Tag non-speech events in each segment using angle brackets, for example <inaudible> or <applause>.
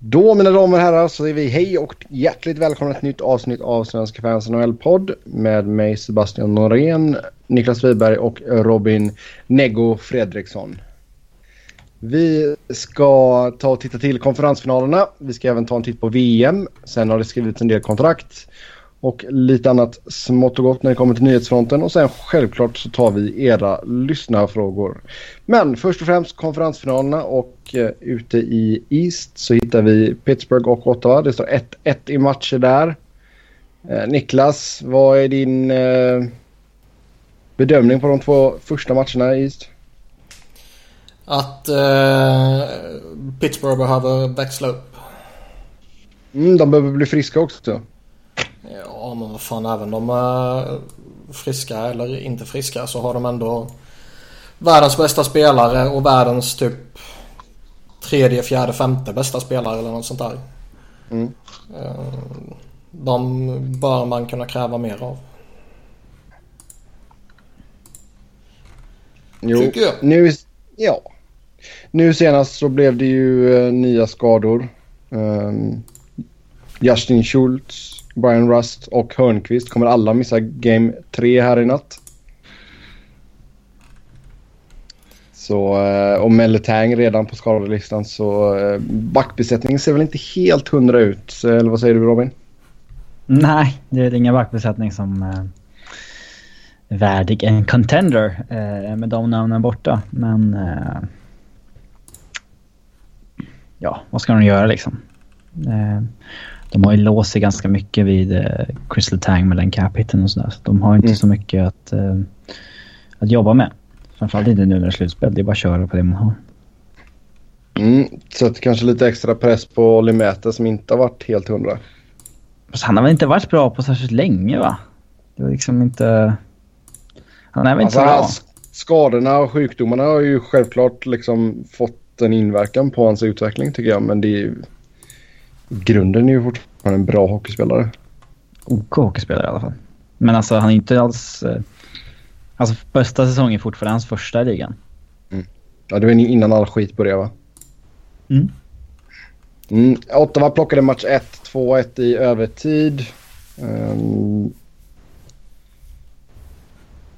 Då mina damer och herrar så är vi hej och hjärtligt välkomna till ett nytt avsnitt av Svenska fans NHL-podd med mig Sebastian Norén, Niklas Wiberg och Robin Neggo Fredriksson. Vi ska ta och titta till konferensfinalerna. Vi ska även ta en titt på VM. Sen har det skrivits en del kontrakt och lite annat smått och gott när det kommer till nyhetsfronten. Och sen självklart så tar vi era lyssnarfrågor. Men först och främst konferensfinalerna och uh, ute i East så hittar vi Pittsburgh och Ottawa. Det står 1-1 i matcher där. Uh, Niklas, vad är din uh, bedömning på de två första matcherna i East? Att Pittsburgh behöver växla upp. Mm, de behöver bli friska också. Ja men vad fan även de är friska eller inte friska så har de ändå världens bästa spelare och världens typ tredje, fjärde, femte bästa spelare eller något sånt där. Mm. De bör man kunna kräva mer av. Jo, Tycker jag. Nu, ja. nu senast så blev det ju uh, nya skador. Um, Justin Schultz Brian Rust och Hörnqvist kommer alla missa Game 3 här i natt. Så, eh, och Melletang redan på skadelistan så eh, backbesättningen ser väl inte helt hundra ut. Eller vad säger du Robin? Nej, det är ingen backbesättning som är värdig en contender med de namnen borta. Men ja, vad ska de göra liksom? De har ju låst sig ganska mycket vid eh, Crystal Tang med den cap-hitten och sådär. Så de har inte mm. så mycket att, eh, att jobba med. Framförallt inte nu när det är slutspel. Det är bara att köra på det man har. Mm, sätter kanske lite extra press på Limete som inte har varit helt hundra. Fast han har väl inte varit bra på särskilt länge va? Det var liksom inte... Han är väl inte alltså, bra? Skadorna och sjukdomarna har ju självklart liksom fått en inverkan på hans utveckling tycker jag. Men det är ju grunden är ju fortfarande en bra hockeyspelare. OK hockeyspelare i alla fall. Men alltså han är inte alls... Eh, alltså bästa säsongen är fortfarande hans första i ligan. Mm. Ja, det var innan all skit började va? Mm. Mm. Ottawa plockade match 1, 2-1 i övertid. Um,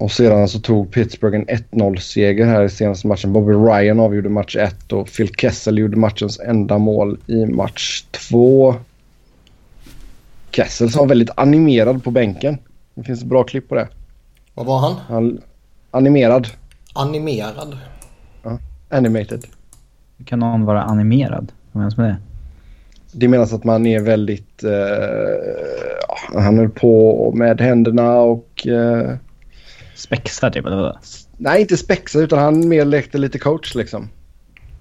och sedan så tog Pittsburgh en 1-0-seger här i senaste matchen. Bobby Ryan avgjorde match 1 och Phil Kessel gjorde matchens enda mål i match 2. Kessel som var väldigt animerad på bänken. Det finns ett bra klipp på det. Vad var han? han animerad. Animerad? Ja, animated. Kan någon vara animerad? Vad menas med det? Det menas att man är väldigt... Uh, han höll på med händerna och... Uh, Spexar typ, eller? Nej, inte spexar utan han mer lekte lite coach liksom.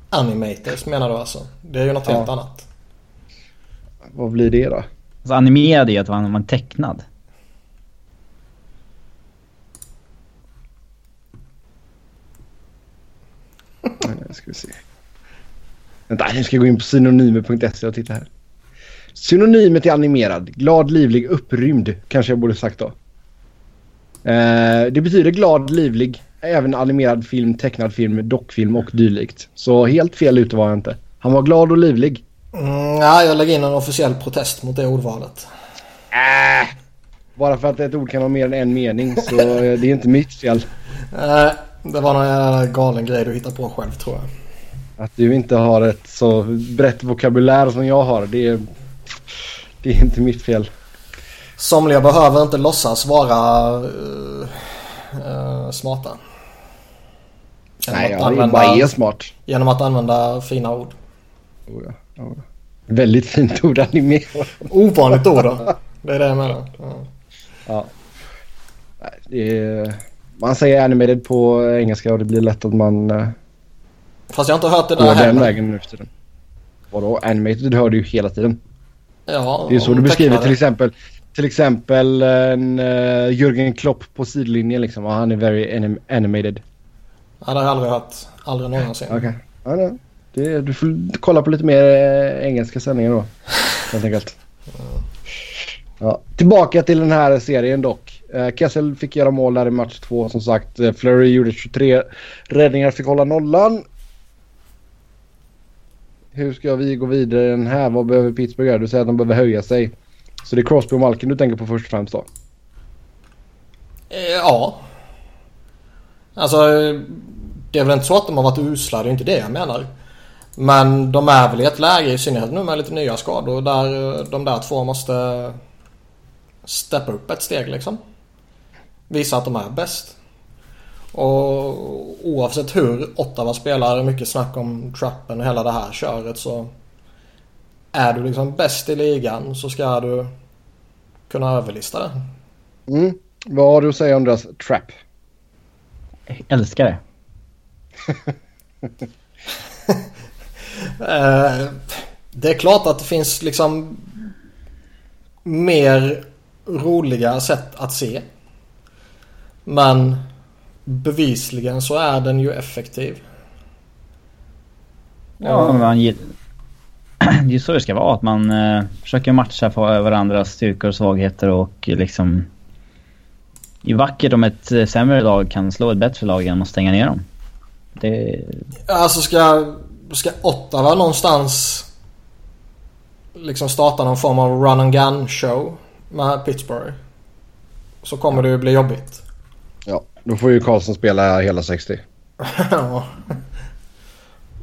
Animators menar du alltså? Det är ju något ja. helt annat. Vad blir det då? Alltså animerad är ju att man är tecknad. Nu ska vi se. Vänta, nu ska jag gå in på synonymer.se och titta här. Synonymet är animerad, glad, livlig, upprymd kanske jag borde sagt då. Eh, det betyder glad, livlig, även animerad film, tecknad film, dockfilm och dylikt. Så helt fel ute var jag inte. Han var glad och livlig. Mm, ja, jag lägger in en officiell protest mot det ordvalet. Äh, bara för att ett ord kan ha mer än en mening så det är inte mitt fel. Äh, det var någon galen grej du hittade på själv tror jag. Att du inte har ett så brett vokabulär som jag har, det är, det är inte mitt fel. Somliga behöver inte låtsas vara uh, uh, smarta. Genom Nej, jag använda, bara är smart. Genom att använda fina ord. Oh ja, oh ja. Väldigt fint ord animerat. Ovanligt ord då. <laughs> Det är det jag menar. Ja. ja. Är, man säger animated på engelska och det blir lätt att man... Uh, Fast jag har inte hört det där heller. den vägen nu för tiden. Vadå? Animated hör du ju hela tiden. Ja, det är så du beskriver till exempel till exempel en uh, Jürgen Klopp på sidlinjen liksom. Och han är very anim animated. Ja, det har jag aldrig hört. Aldrig någonsin. Okej. Okay. Ja, det, det, du får kolla på lite mer uh, engelska sändningar då. Helt enkelt. Ja. Tillbaka till den här serien dock. Uh, Kessel fick göra mål där i match två som sagt. Flurry gjorde 23 räddningar, fick hålla nollan. hur ska vi gå vidare i den här? Vad behöver Pittsburgh göra? Du säger att de behöver höja sig. Så det är Crosby och Malkin du tänker på först och främst då? Eh, ja. Alltså, det är väl inte så att de har varit usla, det är inte det jag menar. Men de är väl i ett läge, i synnerhet nu med lite nya skador, där eh, de där två måste steppa upp ett steg liksom. Visa att de är bäst. Och oavsett hur Ottawa spelar, mycket snack om trappen och hela det här köret så är du liksom bäst i ligan så ska du kunna överlista det. Mm. Vad har du att säga om deras trap? Jag älskar det. <laughs> Eh, det är klart att det finns liksom mer roliga sätt att se. Men bevisligen så är den ju effektiv. Ja, man, det är ju så det ska vara. Att man eh, försöker matcha på varandras styrkor och svagheter och liksom... Det är vackert om ett eh, sämre lag kan slå ett bättre lag genom att stänga ner dem. Det... Alltså ska, ska Ottawa någonstans liksom starta någon form av run and gun show med Pittsburgh. Så kommer det ju bli jobbigt. Ja, då får ju Karlsson spela hela 60. <laughs> <laughs> Ja.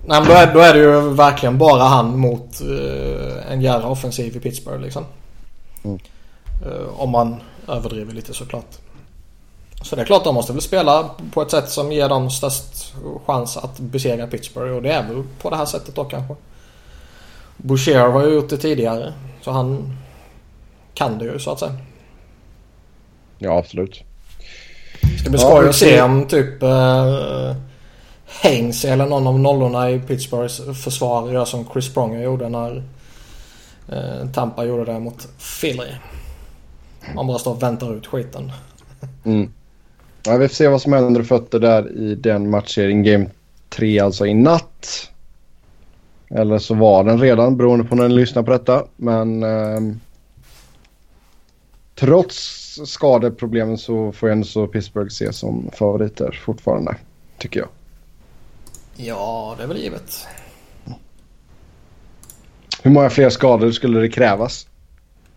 Nej men då är, då är det ju verkligen bara han mot uh, en jävla offensiv i Pittsburgh liksom. Mm. Uh, om man överdriver lite såklart. Så det är klart de måste väl spela på ett sätt som ger dem störst chans att besegra Pittsburgh och det är väl på det här sättet då kanske. Boucher har ju gjort det tidigare så han kan det ju så att säga. Ja, absolut. Det ska bli skoj att se om typ uh, Haynes eller någon av nollorna i Pittsburghs försvar gör som Chris Pronger gjorde när eh, Tampa gjorde det mot Philly. Man bara står och väntar ut skiten. Mm. Ja, vi får se vad som händer fötter där i den matchserien. Game 3 alltså i natt. Eller så var den redan beroende på när ni lyssnar på detta. Men eh, trots skadeproblemen så får ändå så Pittsburgh ses som favoriter fortfarande. Tycker jag. Ja, det är väl givet. Hur många fler skador skulle det krävas?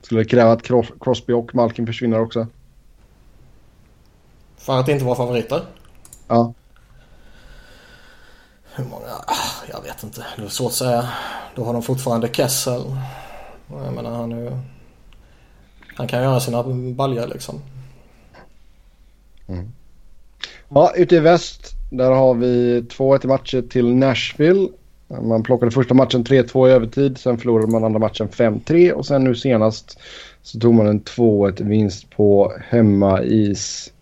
Skulle det kräva att Crosby och Malkin försvinner också? För att inte vara favoriter? Ja. Hur många? Jag vet inte. Det är svårt att säga. Då har de fortfarande Kessel. Jag menar han är ju... Han kan göra sina baljor liksom. Mm. Ja, ute i väst. Där har vi 2-1 i matcher till Nashville. Man plockade första matchen 3-2 i övertid. Sen förlorade man andra matchen 5-3. Och sen nu senast så tog man en 2-1 vinst på hemmais.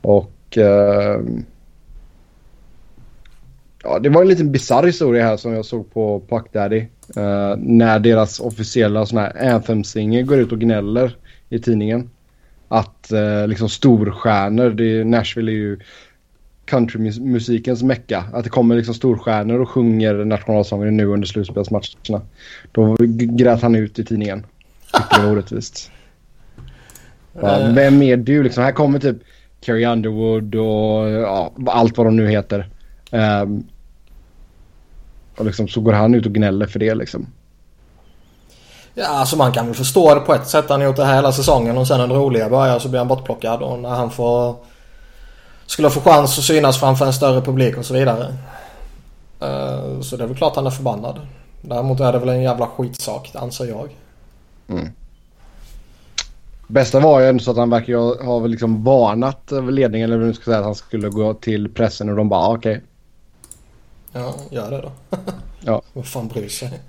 Och... Eh, ja, det var en liten bisarr historia här som jag såg på Puck Daddy. Uh, när deras officiella sån här anthem-singer går ut och gnäller i tidningen. Att uh, liksom storstjärnor, det, Nashville är ju countrymusikens mecka. Att det kommer liksom storstjärnor och sjunger nationalsången nu under slutspelsmatcherna. Då grät han ut i tidningen. Tyckte det var orättvist. Ja, uh. Vem är du liksom? Här kommer typ Carrie Underwood och ja, allt vad de nu heter. Um, och liksom så går han ut och gnäller för det liksom. Ja, alltså man kan väl förstå det på ett sätt. Han har gjort det här hela säsongen och sen när det roliga börjar så blir han bortplockad. Och när han får... Skulle få chans att synas framför en större publik och så vidare. Uh, så det är väl klart han är förbannad. Däremot är det väl en jävla skitsak, anser jag. Mm. Bästa var ju ändå så att han verkar ha liksom varnat ledningen eller hur ska säga att han skulle gå till pressen och de bara ah, okej. Okay. Ja, gör det då. ja. <laughs> Vad fan bryr sig?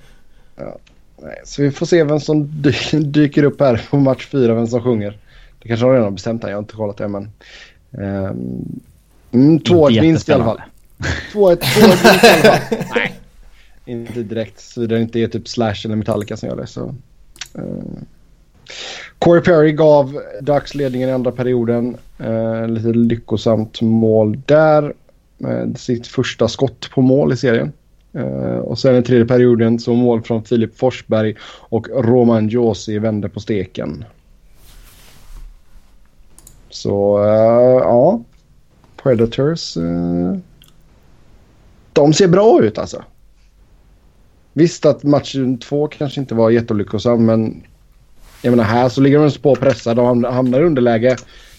Ja. Nej, så vi får se vem som <laughs> dyker upp här på match fyra, vem som sjunger. Det kanske har redan bestämt här, jag har inte kollat det men. Um, mm, 2-1 vinst i alla fall. 2-1 vinst i alla fall. <laughs> Nej, inte direkt. Såvida det inte är typ Slash eller Metallica som gör det. Så, uh. Corey Perry gav Ducks ledningen i andra perioden. Uh, lite lyckosamt mål där med sitt första skott på mål i serien. Eh, och sen i tredje perioden så mål från Filip Forsberg och Roman Josi vände på steken. Så uh, ja, Predators. Uh, de ser bra ut alltså. Visst att match två kanske inte var jättelyckosam men jag menar här så ligger de på och pressar. De hamnar i underläge.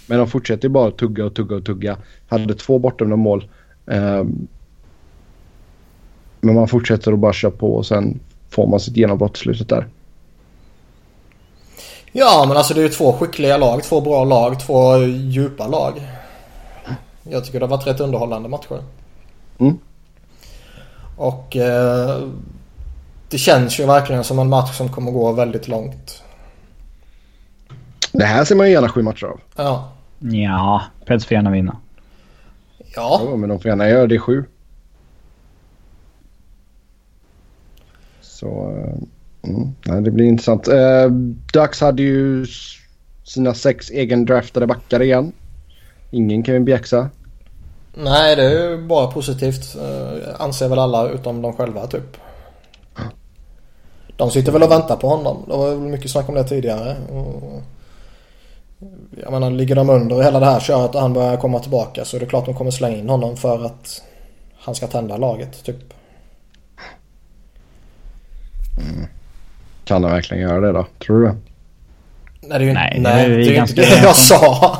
Men de fortsätter bara tugga och tugga och tugga. Hade två bortdömda mål. Um, men man fortsätter att bara köra på och sen får man sitt genombrott i slutet där. Ja, men alltså det är ju två skickliga lag, två bra lag, två djupa lag. Jag tycker det har varit rätt underhållande matcher. Mm. Och eh, det känns ju verkligen som en match som kommer gå väldigt långt. Det här ser man ju gärna sju matcher av. Ja. Ja, Preds får gärna vinna. Ja. ja. Men de får gärna göra det i sju. Så... Eh, mm, nej, det blir intressant. Eh, Ducks hade ju sina sex egendraftade backar igen. Ingen kan ju bjäxa. Nej, det är ju bara positivt. Eh, anser väl alla utom de själva typ. De sitter väl och väntar på honom. Det var väl mycket snack om det tidigare. Och jag menar, ligger de under hela det här köret och han börjar komma tillbaka så är det klart de kommer slänga in honom för att han ska tända laget typ. Mm. Kan han verkligen göra det då? Tror du det? Nej, det är ju nej, nej, det är, det är inte det jag sa.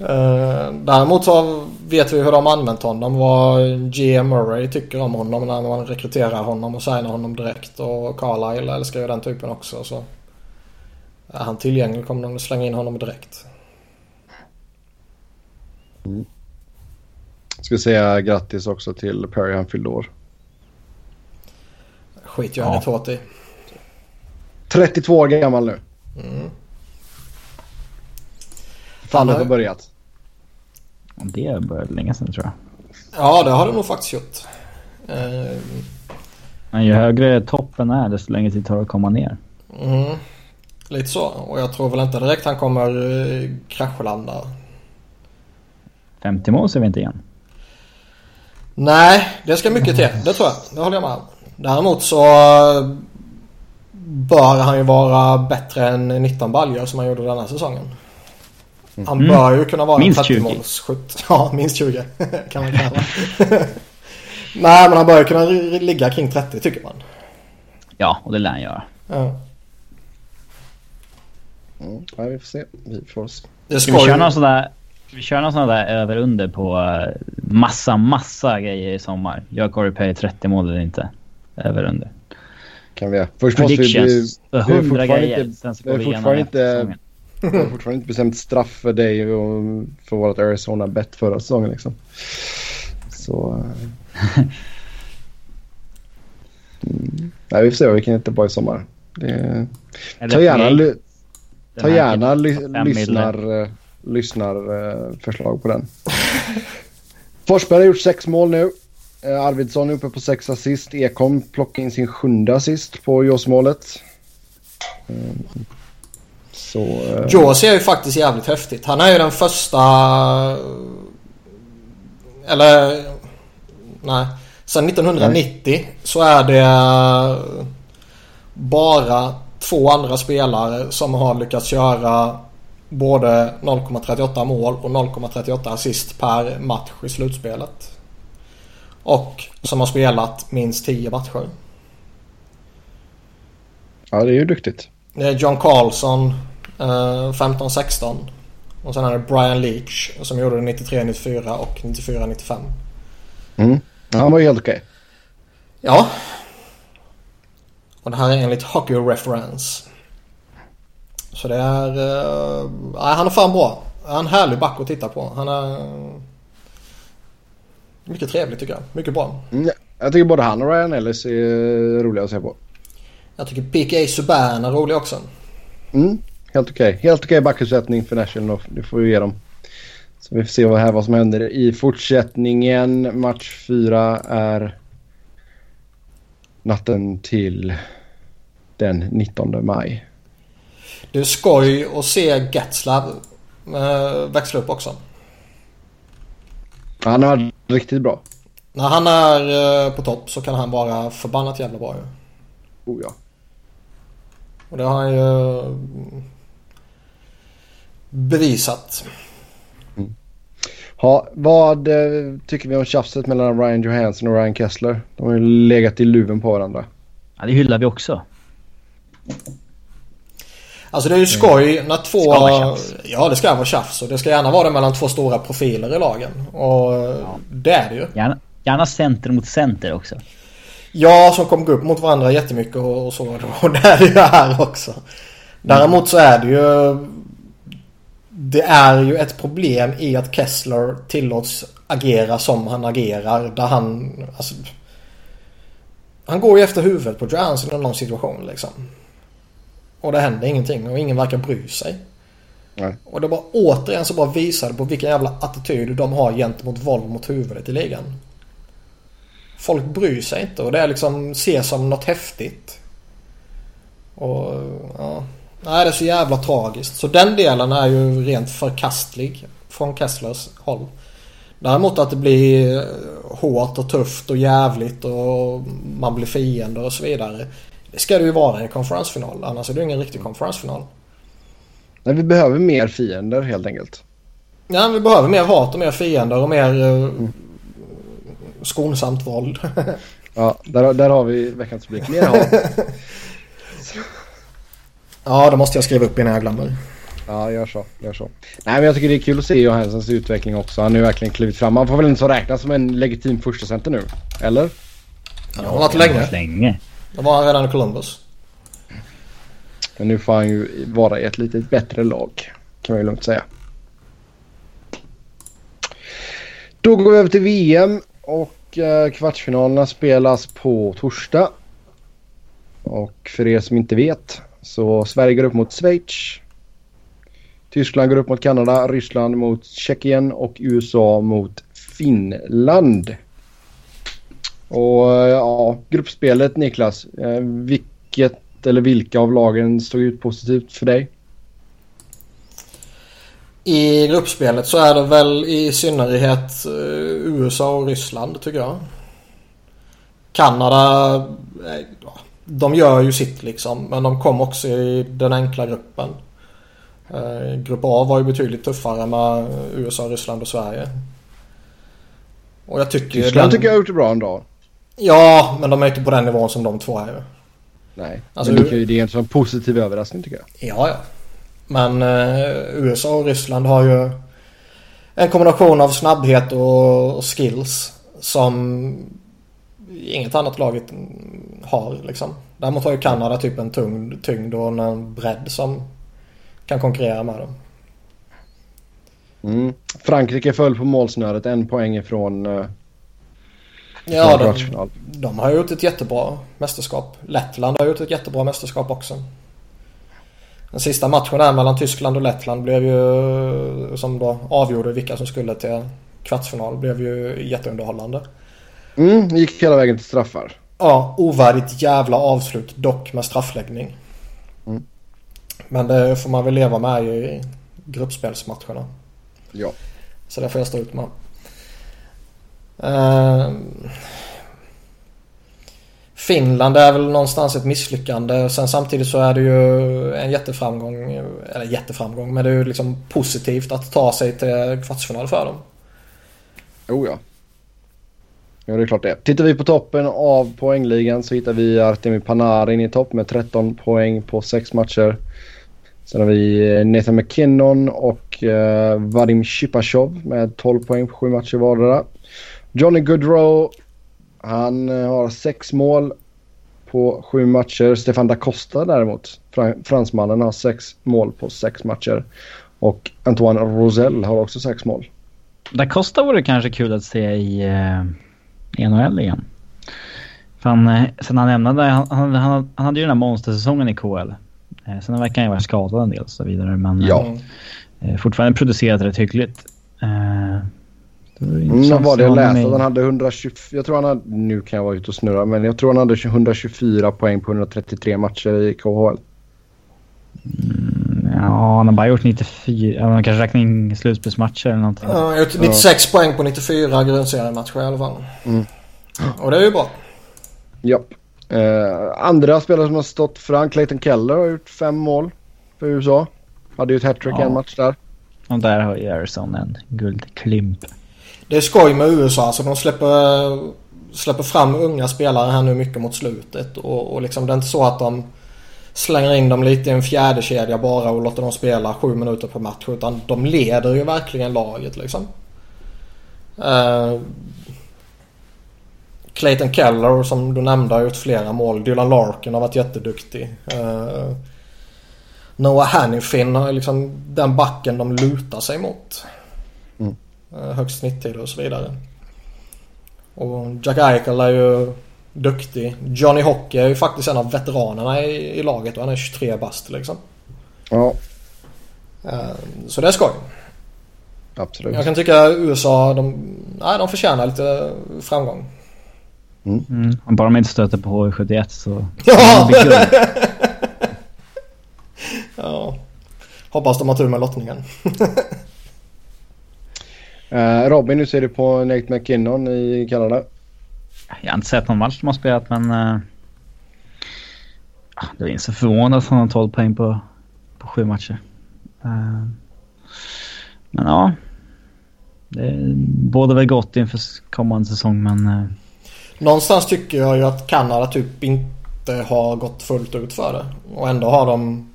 uh, däremot så vet vi hur de använt honom. Vad G.M. Murray tycker om honom när man rekryterar honom och signar honom direkt. Och Carlisle älskar ju den typen också. Så är han tillgänglig kommer de slänga in honom direkt. Mm. Ska säga grattis också till Perry han fyllde år. Skit jag ja. hårt i. 32 år gammal nu. Mm. Fallet har börjat. Det börjat länge sedan tror jag. Ja, det har det nog faktiskt gjort. Uh... Men ju högre toppen är desto längre tid tar det att komma ner. Mm. Lite så. Och jag tror väl inte direkt han kommer uh, kraschlanda. 50 mål ser vi inte igen. Nej, det ska mycket till. Det tror jag. Det håller jag med om. Däremot så bör han ju vara bättre än 19 baljor som han gjorde denna säsongen. Han mm. bör ju kunna vara minst en 30 målsskytt. Ja, minst 20 <laughs> kan man kräva. <laughs> Nej, men han bör ju kunna ligga kring 30 tycker man. Ja, och det lär han göra. Ja. Mm, ja, vi får se. Vi får se. Det ska vi köra någon sån där vi kör någon sån där över under på eh, massa, massa grejer i sommar. Gör Corey Perry 30 mål eller inte? Över under. Kan vi. Först måste vi. Det är 100 grejer. Inte, går vi igenom inte, <laughs> Vi har fortfarande inte bestämt straff för dig och för vårt Arizona bet förra säsongen liksom. Så... Eh. <laughs> Mm. Nej, vi får se vad vi kan hitta på i sommar. Det... Ta gärna, ta gärna ly lyssnar, lyssnarförslag på den. <laughs> Forsberg har gjort sex mål nu. Eh, Arvidsson är uppe på sex assist. Ekholm plockar in sin sjunde assist på Jaws-målet. Eh, så... Eh... Jaws är ju faktiskt jävligt häftigt. Han är ju den första... Eller... Nej. Sen 1990 nej. så är det bara två andra spelare som har lyckats göra både 0,38 mål och 0,38 assist per match i slutspelet. Och som har spelat minst 10 matcher. Ja, det är ju duktigt. Det är John Carlson eh, 15-16. Och sen är det Brian Leach som gjorde det 93-94 och 94-95. Mm. Ja, han var ju helt okej. Ja. Och det här är enligt Hockey Reference. Så det är... Uh, han är fan bra. Han är en härlig back att titta på. Han är... Mycket trevlig tycker jag. Mycket bra. Mm, jag tycker både han och Ryan Ellis är roliga att se på. Jag tycker PK Subban är rolig också. Mm, helt okej. Okay. Helt okej okay backuppsättning för National. Det får vi ge dem. Så vi får se vad, här, vad som händer i fortsättningen. Match 4 är natten till den 19 maj. Det är skoj att se Getzlav äh, växla upp också. Han är riktigt bra. När han är äh, på topp så kan han vara förbannat jävla bra ju. Oh ja. Och det har han ju bevisat. Mm. Ha, vad eh, tycker vi om tjafset mellan Ryan Johansson och Ryan Kessler? De har ju legat i luven på varandra. Ja, det hyllar vi också. Alltså det är ju skoj när två... Ska vara. Ja det ska vara tjafs och det ska gärna vara det mellan två stora profiler i lagen. Och det är det ju. Gärna, gärna center mot center också. Ja, som kommer gå upp mot varandra jättemycket och, och så. Och det är det ju här också. Däremot så är det ju... Det är ju ett problem i att Kessler tillåts agera som han agerar. Där han... Alltså, han går ju efter huvudet på Johansson i någon situation liksom. Och det händer ingenting och ingen verkar bry sig. Nej. Och det bara återigen så bara visar det på vilken jävla attityd de har gentemot våld mot huvudet i ligan. Folk bryr sig inte och det är liksom ses som något häftigt. Och ja. Nej, det är så jävla tragiskt. Så den delen är ju rent förkastlig från Kesslers håll. Däremot att det blir hårt och tufft och jävligt och man blir fiender och så vidare. Det ska det ju vara i en konferensfinal. Annars är det ju ingen riktig konferensfinal. Nej, vi behöver mer fiender helt enkelt. Ja, vi behöver mer hat och mer fiender och mer eh, skonsamt våld. <laughs> Ja, där, där har vi veckans rubrik. Mer hat. <laughs> ja, det måste jag skriva upp innan jag glömmer. Ja, gör så. Gör så. Nej, men jag tycker det är kul att se Johanssons utveckling också. Han har ju verkligen klivit fram. Han får väl inte så räknas som en legitim första center nu? Eller? Ja, det har varit länge. Länge. Då var han redan i Columbus. Men nu får han ju vara i ett lite bättre lag. Kan man ju lugnt säga. Då går vi över till VM och eh, kvartsfinalerna spelas på torsdag. Och för er som inte vet så Sverige går upp mot Schweiz. Tyskland går upp mot Kanada, Ryssland mot Tjeckien och USA mot Finland. Och eh, ja, gruppspelet Niklas. Eh, vilket eller vilka av lagen stod ut positivt för dig? I gruppspelet så är det väl i synnerhet eh, USA och Ryssland tycker jag. Kanada, de gör ju sitt liksom. Men de kom också i den enkla gruppen. Grupp A var ju betydligt tuffare med USA, Ryssland och Sverige. Och jag tycker... Tyskland den- tycker jag har gjort det bra ändå. Ja, men de är inte på den nivån som de två är ju. Nej, Alltså, men det, ju- det är en sån positiv överraskning tycker jag. Ja, ja. Men eh, USA och Ryssland har ju en kombination av snabbhet och, och skills som inget annat laget har liksom. Däremot har ju Kanada typ en tung tyngd och en bredd som kan konkurrera med dem. Mm. Frankrike föll på målsnöret en poäng ifrån uh, Ja, de, de har gjort ett jättebra mästerskap. Lettland har gjort ett jättebra mästerskap också. Den sista matchen där mellan Tyskland och Lettland blev ju som då avgjorde vilka som skulle till kvartsfinal blev ju jätteunderhållande. Mm, gick hela vägen till straffar. Ja, ovärdigt jävla avslut dock med straffläggning. Mm. Men det får man väl leva med i gruppspelsmatcherna. Ja. Så det får jag stå ut med. Ehm, Finland är väl någonstans ett misslyckande. Sen samtidigt så är det ju en jätteframgång. Eller jätteframgång men det är ju liksom positivt att ta sig till kvartsfinal för dem. Oh ja. Ja, det är klart det. Tittar vi på toppen av poängligan så hittar vi Artemi Panarin i topp med 13 poäng på 6 matcher. Sen har vi eh, Nathan McKinnon och eh, Vadim Shipashov med 12 poäng på 7 matcher vardera. Johnny Goodrow, han eh, har 6 mål på 7 matcher. Stefan da Costa däremot, fran- fransmannen, har 6 mål på 6 matcher. Och Antoine Rosell har också 6 mål. Da Costa vore kanske kul att se i eh, NHL igen. För han, eh, sen han lämnade, han, han, han, han hade ju den här monstersäsongen i KL. Sen verkar han ju vara skadad en del och så vidare. Men Ja. Fortfarande producerat rätt hyggligt. Det var ju Mm, vad var det jag att läste? i- Han hade 120, jag tror han hade, nu kan jag vara ute och snurra, men jag tror han hade 124 poäng på 133 matcher i KHL. Ja, han har bara gjort 94. Ja, man kanske räknar in slutspelsmatcher eller någonting. Ja, jag har gjort 96 poäng på 94 grundseriematcher i alla fall. Mm. Och det är ju bra. Japp. Eh, andra spelare som har stått fram, Clayton Keller har gjort fem mål för USA. Hade ju ett hattrick Ja. en match där. Och där har ju Arizona en guldklimp det är skoj med USA. Alltså de släpper, släpper fram unga spelare här nu mycket mot slutet. Och, och liksom det är inte så att de slänger in dem lite i en fjärde kedja bara och låter dem spela sju minuter per match. Utan de leder ju verkligen laget liksom. Uh, Clayton Keller som du nämnde har gjort flera mål. Dylan Larkin har varit jätteduktig. Uh, Noah Hannifin har liksom den backen de lutar sig mot. Uh, högst snitttid och så vidare. Och Jack Eichel är ju duktig. Johnny Hockey är ju faktiskt en av veteranerna i, i laget och han är 23 bast liksom. Ja. Uh, så det är skoj. Absolut. Jag kan tycka USA, de, nej, de förtjänar lite framgång. Mm. Mm. Bara de inte stöter på H71 så... <laughs> Ja! <laughs> ja. Hoppas de har tur med lottningen. <laughs> uh, Robin, hur ser du på Nate McKinnon i Kanada? Jag har inte sett någon match de har spelat men... Uh, det är inte så förvånande att han har 12 poäng på, på sju matcher. Uh, men ja. Det båda väl gott inför kommande säsong men... Uh, Någonstans tycker jag ju att Kanada typ inte har gått fullt ut för det. Och ändå har de...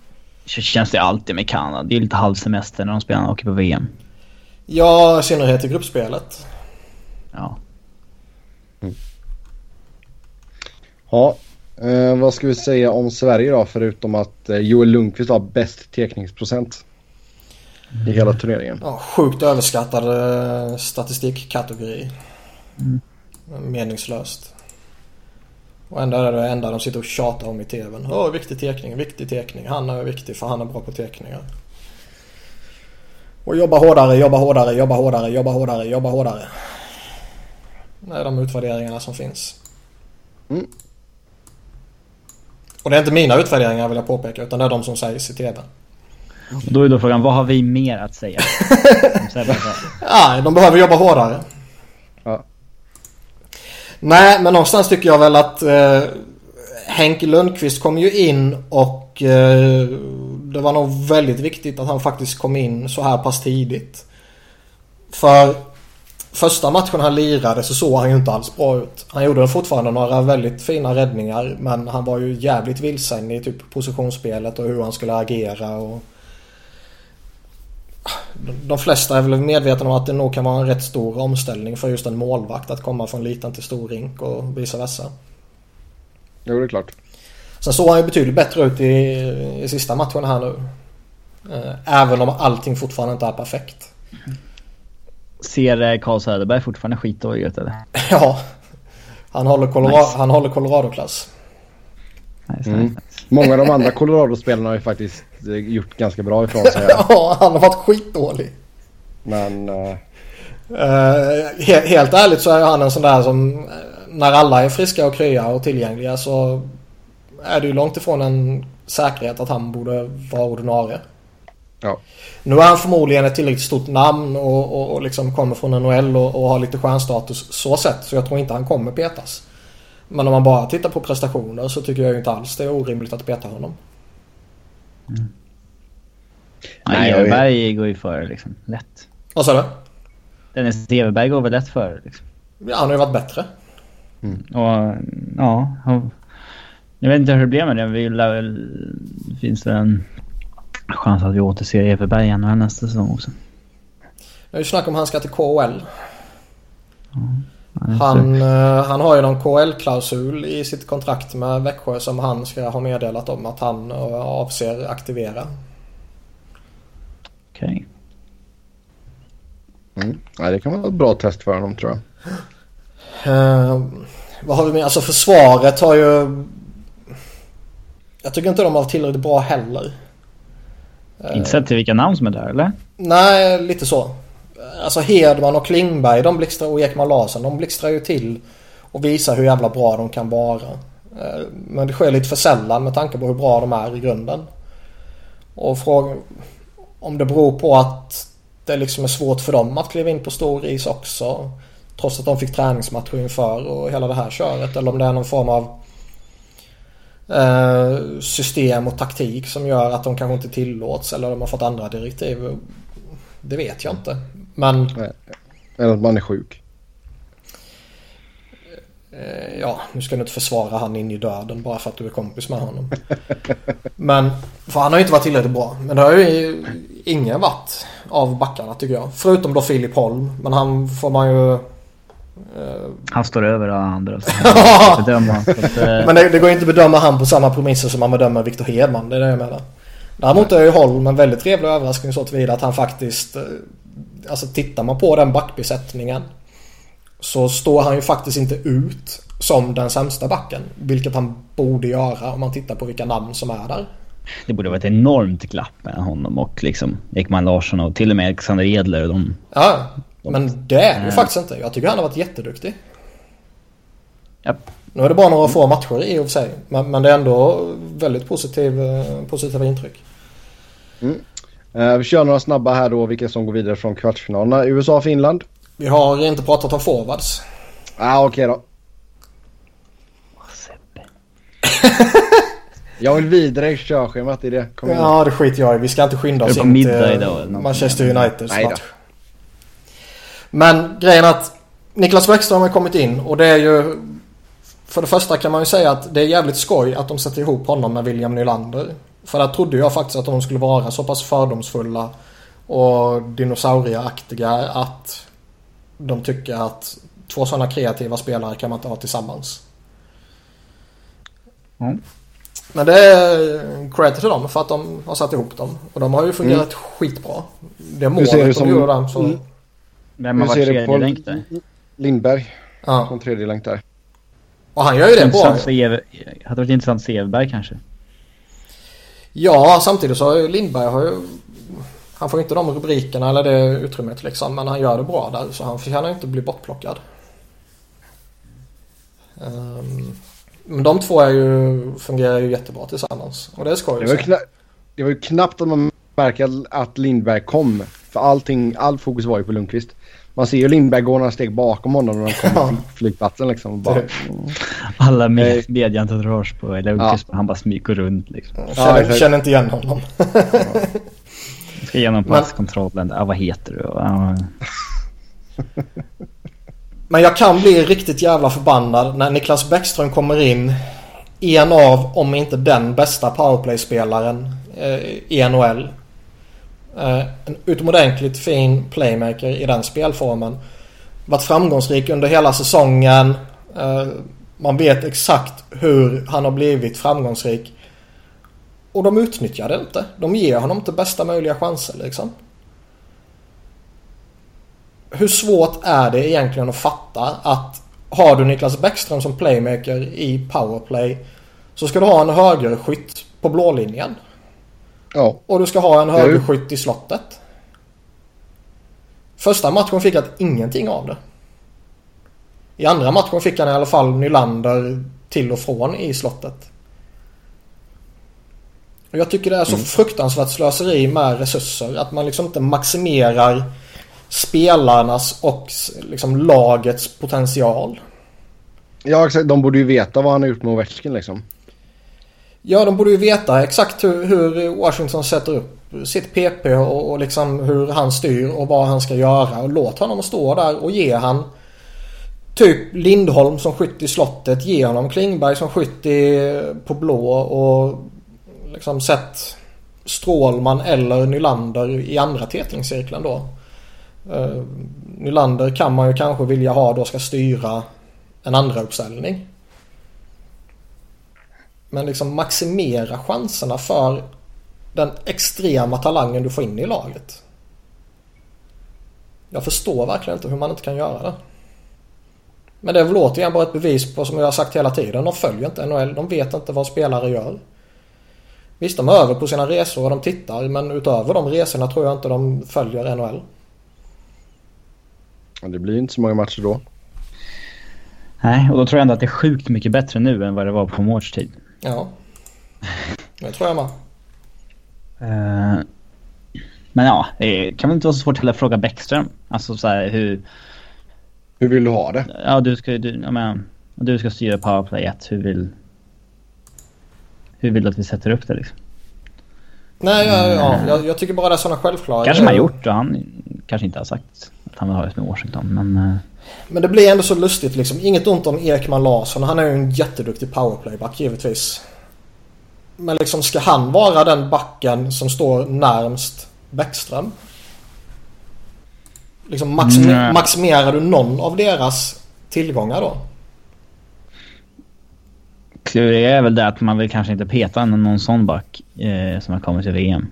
Så känns det alltid med Kanada. Det är lite halvsemester när de spelar och åker på VM. Ja, i synnerhet i gruppspelet. Ja. Mm. Ja, eh, vad ska vi säga om Sverige då förutom att eh, Joel Lundqvist har bäst tekningsprocent i hela turneringen. Ja, sjukt överskattad eh, statistikkategori. Mm. Meningslöst. Och ändå är det det enda de sitter och tjatar om i tvn. Åh, viktig tekning, viktig tekning. Han är viktig för han är bra på tekningar. Och jobba hårdare, jobba hårdare, jobba hårdare, jobba hårdare, jobba hårdare. Det är de utvärderingarna som finns. Mm. Och det är inte mina utvärderingar vill jag påpeka utan det är de som sägs i TV. Då är då frågan, vad har vi mer att säga? <laughs> Nej, de behöver jobba hårdare. Ja. Nej, men någonstans tycker jag väl att eh, Henke Lundqvist kom ju in och eh, det var nog väldigt viktigt att han faktiskt kom in så här pass tidigt. För första matchen han lirade så såg han ju inte alls bra ut. Han gjorde fortfarande några väldigt fina räddningar men han var ju jävligt vilsen i typ positionsspelet och hur han skulle agera och de flesta är väl medvetna om att det nog kan vara en rätt stor omställning för just en målvakt att komma från liten till stor rink och vice versa. Jo, det är klart. Sen såg han ju betydligt bättre ut i, i sista matchen här nu. Eh, även om allting fortfarande inte är perfekt. Ser Carl Söderberg fortfarande skitdålig ut eller? <laughs> ja. Han håller, Colorado, nice. han håller Colorado-klass. Nice, mm. nice. Många av de andra <laughs> Colorado-spelarna har ju faktiskt eh, gjort ganska bra ifrån sig. <laughs> ja, han har varit skitdålig. Men... Uh... Uh, he helt ärligt så är han en sån där som när alla är friska och krya och tillgängliga så är det ju långt ifrån en säkerhet att han borde vara ordinarie. Ja. Nu är han förmodligen ett tillräckligt stort namn och, och, och liksom kommer från NHL och, och har lite stjärnstatus så sett. Så jag tror inte han kommer petas. Men om man bara tittar på prestationer så tycker jag ju inte alls det är orimligt att peta honom. Mm. Nej, Everberg går ju före liksom. Lätt. Vad sa du? Dennis Everberg går väl lätt före liksom. Ja, han har ju varit bättre. Mm. Och ja, han, jag vet inte hur det blev med det. Vi lär, finns det en chans att vi återser Everberg igen nästa säsong också. Jag har ju snackat om han ska till KHL. Ja. Han, uh, han har ju någon KL-klausul i sitt kontrakt med Växjö som han ska ha meddelat om att han uh, avser aktivera. Okej. Okay. Mm. Ja, det kan vara ett bra test för honom tror jag. Uh, vad har vi med? Alltså försvaret har ju... Jag tycker inte de har varit tillräckligt bra heller. Inte sett till vilka namn som är där eller? Nej, lite så. Alltså Hedman och Klingberg de blixtrar, och Ekman Larsson de blixtrar ju till och visar hur jävla bra de kan vara. Eh, men det sker lite för sällan med tanke på hur bra de är i grunden. Och fråga om det beror på att det liksom är svårt för dem att kliva in på stor is också. Trots att de fick träningsmatcher inför och hela det här köret. Eller om det är någon form av eh, system och taktik som gör att de kanske inte tillåts. Eller de har fått andra direktiv. Det vet jag inte. Men Eller att man är sjuk. Eh, ja, nu ska du inte försvara han in i döden bara för att du är kompis med honom. <laughs> Men, för han har ju inte varit tillräckligt bra. Men det har ju ingen varit av backarna tycker jag. Förutom då Filip Holm. Men han får man ju... Eh... Han står över alla andra. <laughs> eh... Men det, det går inte att bedöma han på samma premisser som man bedömer Viktor Hedman. Det är det jag menar. Däremot är ju Holm en väldigt trevlig överraskning så tillvida att han faktiskt... Eh, alltså tittar man på den backbesättningen så står han ju faktiskt inte ut som den sämsta backen. Vilket han borde göra om man tittar på vilka namn som är där. Det borde vara ett enormt glapp mellan honom och liksom Ekman Larsson och till och med Alexander Edler. De, ja, men det är det ju faktiskt inte. Jag tycker han har varit jätteduktig. Yep. Nu är det bara några få matcher i och för sig. Men, men det är ändå väldigt positiv, eh, positiva intryck. Mm. Uh, vi kör några snabba här då vilka som går vidare från kvartsfinalerna. USA-Finland. Vi har inte pratat om forwards. Ah, Okej okay då. <laughs> jag vill vidare i körschemat i det. Kom ja, det skiter jag i. Vi ska inte skynda oss in till Manchester Uniteds match. Men grejen att Niklas Bäckström har kommit in och det är ju... För det första kan man ju säga att det är jävligt skoj att de sätter ihop honom med William Nylander. För där trodde jag faktiskt att de skulle vara så pass fördomsfulla och dinosaurieaktiga att de tycker att två sådana kreativa spelare kan man inte ha tillsammans. Mm. Men det är credit till dem för att de har satt ihop dem. Och de har ju fungerat mm. skitbra. Det målet de som... gjorde dem så... Mm. Vem har varit tredje länk där? Lindberg. Ja. Som tredje länk där. Och han gör ju det bra. Hade varit intressant att se Everberg kanske. Ja, samtidigt så har ju Lindberg har ju han får inte de rubrikerna eller det utrymmet liksom. Men han gör det bra där. Så han förtjänar inte att bli bortplockad. Um, men de två är ju, fungerar ju jättebra tillsammans. Och det är skoj det var, kna- det var ju knappt att man märker att Lindberg kom. För allting, all fokus var ju på Lundqvist. Man ser ju Lindberg gå några steg bakom honom när han kommer till flygplatsen liksom. Bara, mm. Alla med, medieentourage på Lundqvist, ja. han bara smyger runt liksom. Känner, ja, känner inte igen honom. ja. Ska igenom passkontrollen. Ja, vad heter du? Ja. <laughs> Men jag kan bli riktigt jävla förbannad när Niklas Bäckström kommer in. En av, om inte den bästa powerplay-spelaren eh, i NHL. Eh, en utomordentligt fin playmaker i den spelformen. Varit framgångsrik under hela säsongen. Eh, man vet exakt hur han har blivit framgångsrik. Och de utnyttjar det inte. De ger honom inte bästa möjliga chanser liksom. Hur svårt är det egentligen att fatta att har du Niklas Bäckström som playmaker i powerplay så ska du ha en högerskytt på blålinjen. Ja. Och du ska ha en högerskytt i slottet. Första matchen fick han ingenting av det. I andra matchen fick han i alla fall Nylander till och från i slottet. Och jag tycker det är så mm. fruktansvärt slöseri med resurser. Att man liksom inte maximerar spelarnas och liksom lagets potential. Ja exakt, de borde ju veta vad han har gjort med Ovechkin liksom. Ja, de borde ju veta exakt hur, hur Washington sätter upp sitt PP och, och, liksom hur han styr och vad han ska göra. Och låt honom stå där och ge han typ Lindholm som skytt i slottet. Ge honom Klingberg som skytt i, på blå och liksom sett Strålman eller Nylander i andra tätningscirkeln då. Uh, Nylander kan man ju kanske vilja ha då ska styra en andra uppställning. Men liksom maximera chanserna för den extrema talangen du får in i laget. Jag förstår verkligen inte hur man inte kan göra det. Men det är väl återigen bara ett bevis på som jag har sagt hela tiden. De följer inte NHL. De vet inte vad spelare gör. Visst, de är över på sina resor och de tittar men utöver de resorna tror jag inte de följer NHL. Det blir inte så många matcher då. Nej, och då tror jag ändå att det är sjukt mycket bättre nu än vad det var på Mårts tid. Ja, det tror jag med. Uh, men ja, det kan väl inte vara så svårt heller att fråga Bäckström. Alltså så här, hur... Hur vill du ha det? Ja, du ska, du, jag menar, du ska styra powerplay 1. Hur vill, hur vill du att vi sätter upp det liksom? Nej, ja, ja, jag, jag tycker bara det är sådana självklara kanske man har gjort och han kanske inte har sagt att han vill ha det med Washington. Men, eh, Men det blir ändå så lustigt liksom. Inget ont om Ekman Larsson. Han är ju en jätteduktig powerplayback givetvis. Men liksom ska han vara den backen som står närmst Bäckström? Liksom maxim- Nej. maximerar du någon av deras tillgångar då? det är väl det att man vill kanske inte peta någon, sån back eh, som har kommit till VM.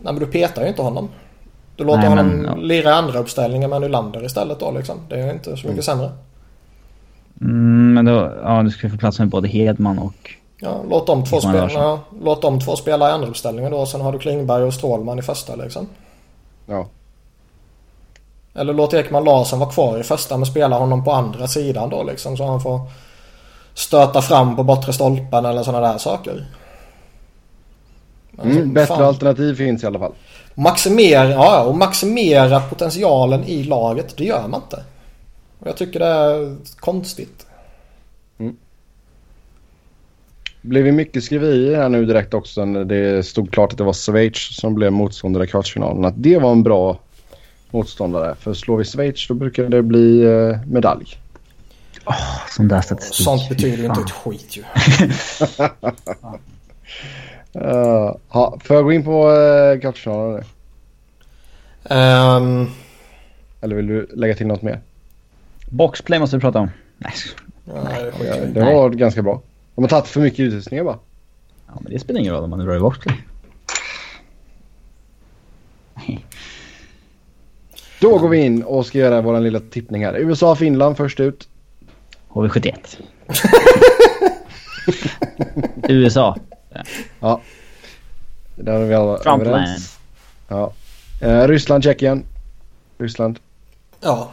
Nej men du petar ju inte honom. Du låter Nej, honom men, ja. lira i andra uppställningar med Nylander istället då liksom. Det är inte så mycket sämre. Mm, men då, ja du ska få plats med både Hedman och... Ja, låt de två spela, ja, låt de två spela i andra uppställningar då. Sen har du Klingberg och Strålman i första liksom. Ja. Eller låt Ekman Larsson vara kvar i första men spela honom på andra sidan då liksom. Så han får stöta fram på bortre stolpen eller sådana där saker. Mm, alltså, bättre fan. alternativ finns i alla fall. Maximera, ja, och maximera potentialen i laget, det gör man inte. Och jag tycker det är konstigt. Det blev ju mycket skriverier här nu direkt också när det stod klart att det var Schweiz som blev motståndare i kvartsfinalen. Att det var en bra motståndare. För slår vi Schweiz då brukar det bli eh, medalj. Sån där statistik. Sånt betyder ju inte ett skit ju. <laughs> <laughs> <laughs> Uh, ha, får jag gå in på uh, kvartsfinalen nu? Ehm, Eller vill du lägga till något mer? Boxplay måste vi prata om. Nej. ja, det Ja, det var ganska bra. De har tagit för mycket utrustningar bara. Ja, men det spelar ingen roll om man drar i boxplay. Då går vi in och ska göra vår lilla tippning här. USA-Finland först ut. HV71. <laughs> <laughs> USA. Ja. Där är vi alla Frontline. överens. Ja. Eh, Ryssland, Tjeckien. Ryssland. Ja,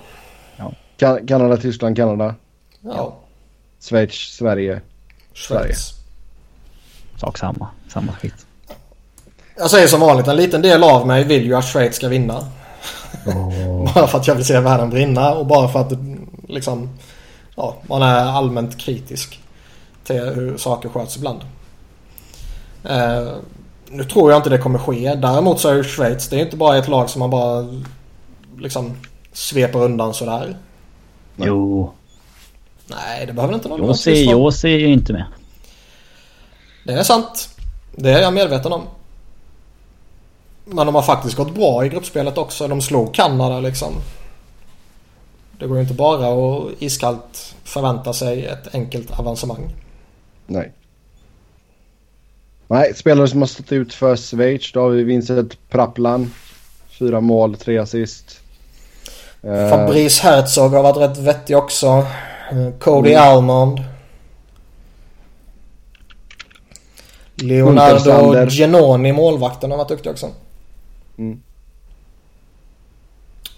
Kan- Kanada, Tyskland, Kanada. ja. Schweiz, Sverige. Schweiz. Sak samma. Samma skit. Jag säger som vanligt, en liten del av mig vill ju att Schweiz ska vinna. <laughs> bara för att jag vill se världen brinna och bara för att liksom, ja, man är allmänt kritisk till hur saker sköts ibland. Eh, nu tror jag inte det kommer ske. Däremot så är ju Schweiz, det är inte bara ett lag som man bara liksom sveper undan sådär. Nej. Jo. Nej, det behöver inte någon Jag ser, jag ser ju inte med. Det är sant. Det är jag medveten om. Men de har faktiskt gått bra i gruppspelet också. De slog Kanada liksom. Det går ju inte bara att iskallt förvänta sig ett enkelt avancemang. Nej. Nej, spelare som har stått ut för Schweiz. Då har vi Vincent Praplan. Fyra mål, tre assist. Eh, Fabrice Herzog har varit rätt vettig också. Eh, Cody Mm. Almond. Leonardo. Genoni, målvakten, har varit duktig också. Mm.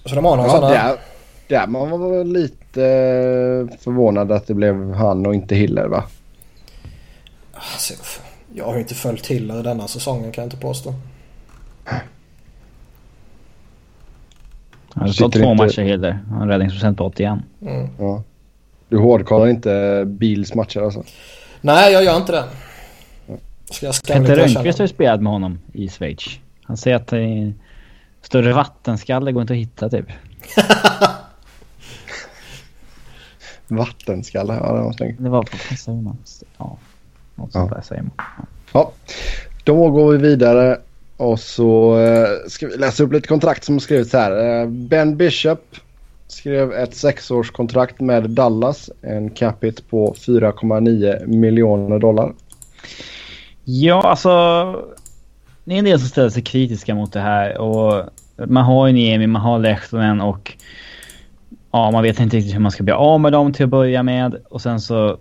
Så de har några ja, sådana. där, där man var lite eh, förvånad att det blev han och inte Hiller va? Alltså, jag har ju inte följt Hiller denna säsongen kan jag inte påstå. Han Sitter två inte- matcher Hilder. Han har en räddningsprocent på 81. Mm. Ja. Du hårdkollar inte Bils matcher alltså? Nej, jag gör inte det. Ska jag erkänna. Rönnqvist har ju spelat med honom i Schweiz. Han säger att det är större vattenskalle går inte att hitta typ. <laughs> Vattenskalle, ja det var snyggt. Det var på, vad säger Ja, något sånt där säger man. Ja. Ja, då går vi vidare och så eh, ska vi läsa upp lite kontrakt som skrivits här. Eh, ben Bishop skrev ett sexårskontrakt med Dallas. En capita på 4,9 miljoner dollar. Ja, alltså. Det är en del som ställer sig kritiska mot det här och man har ju Niemi, man har Lehtonen och ja, man vet inte riktigt hur man ska bli av med dem till att börja med och sen så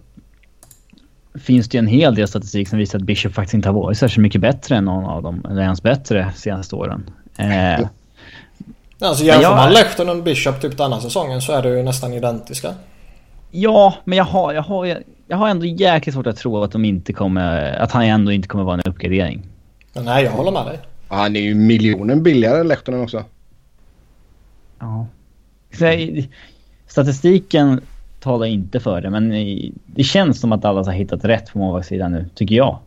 finns det ju en hel del statistik som visar att Bishop faktiskt inte har varit särskilt mycket bättre än någon av dem, eller ens bättre senaste åren. Eh, Alltså jämför jag- man Lehtonen och Bishop typ denna säsongen så är det ju nästan identiska. ja, men jag har, jag, har, jag har ändå jäkligt svårt att tro att de inte kommer, att han ändå inte kommer vara en uppgradering. Men nej, jag håller med dig. Han är ju miljonen billigare än Lehtonen också. Ja. Statistiken talar inte för det, men i- det känns som att alla har hittat rätt på målvaktssidan nu, tycker jag.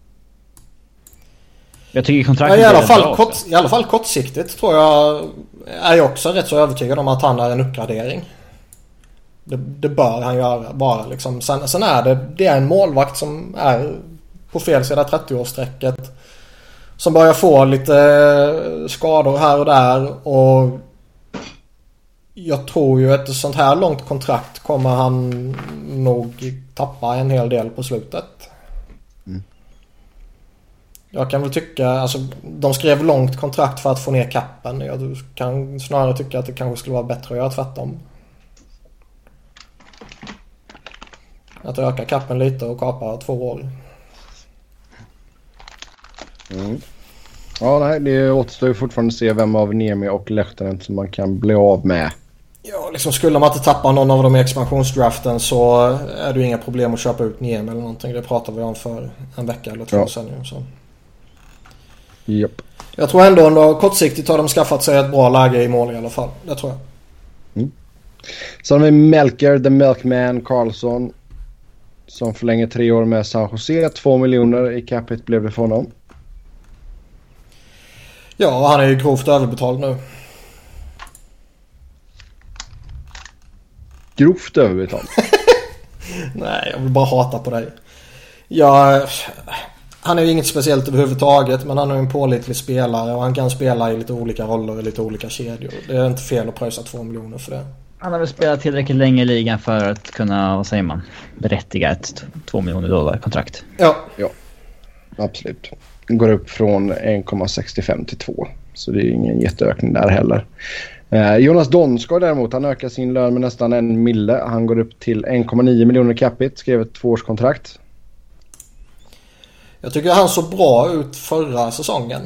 Jag tycker Ja, kontraktet i, är alla fall kort. I alla fall kortsiktigt tror jag är jag också rätt så övertygad om att han är en uppgradering. Det, det bör han göra bara liksom. Sen, sen är det, det är en målvakt som är på fel sida 30-årsstrecket. Som börjar få lite skador här och där och jag tror ju ett sånt här långt kontrakt kommer han nog tappa en hel del på slutet. Jag kan väl tycka, alltså de skrev långt kontrakt för att få ner kappen. Jag kan snarare tycka att det kanske skulle vara bättre att göra tvärtom. Att öka kappen lite och kapa två år. Ja, nej, det återstår ju fortfarande att se vem av Niemi och Lehtinen som man kan bli av med. Ja, liksom skulle man inte tappa någon av dem i expansionsdraften så är det ju inga problem att köpa ut Niemi eller någonting. Det pratade vi om för en vecka eller två Ja. sedan. Så. Japp. Jag tror ändå, ändå kortsiktigt har de skaffat sig ett bra läge i mål i alla fall. Det tror jag. Sen har vi Melker, The Milkman Karlsson. Som förlänger tre år med San Jose. Två miljoner i capita blev det för honom. Ja, han är ju grovt överbetald nu. Grovt överbetalt. <laughs> Nej, jag vill bara hata på dig. Ja, han är ju inget speciellt överhuvudtaget men han är en pålitlig spelare och han kan spela i lite olika roller i lite olika kedjor. Det är inte fel att pröjsa två miljoner för det. Han har väl spelat tillräckligt länge i ligan för att kunna, vad säger man, berättiga ett 2 miljoner dollar kontrakt. Ja, Absolut. Går upp från 1,65 till 2. Så det är ingen jätteökning där heller. Eh, Jonas Donskoj däremot, han ökar sin lön med nästan en mille. Han går upp till 1,9 miljoner capita. Skrev ett tvåårskontrakt. jag tycker han såg bra ut förra säsongen.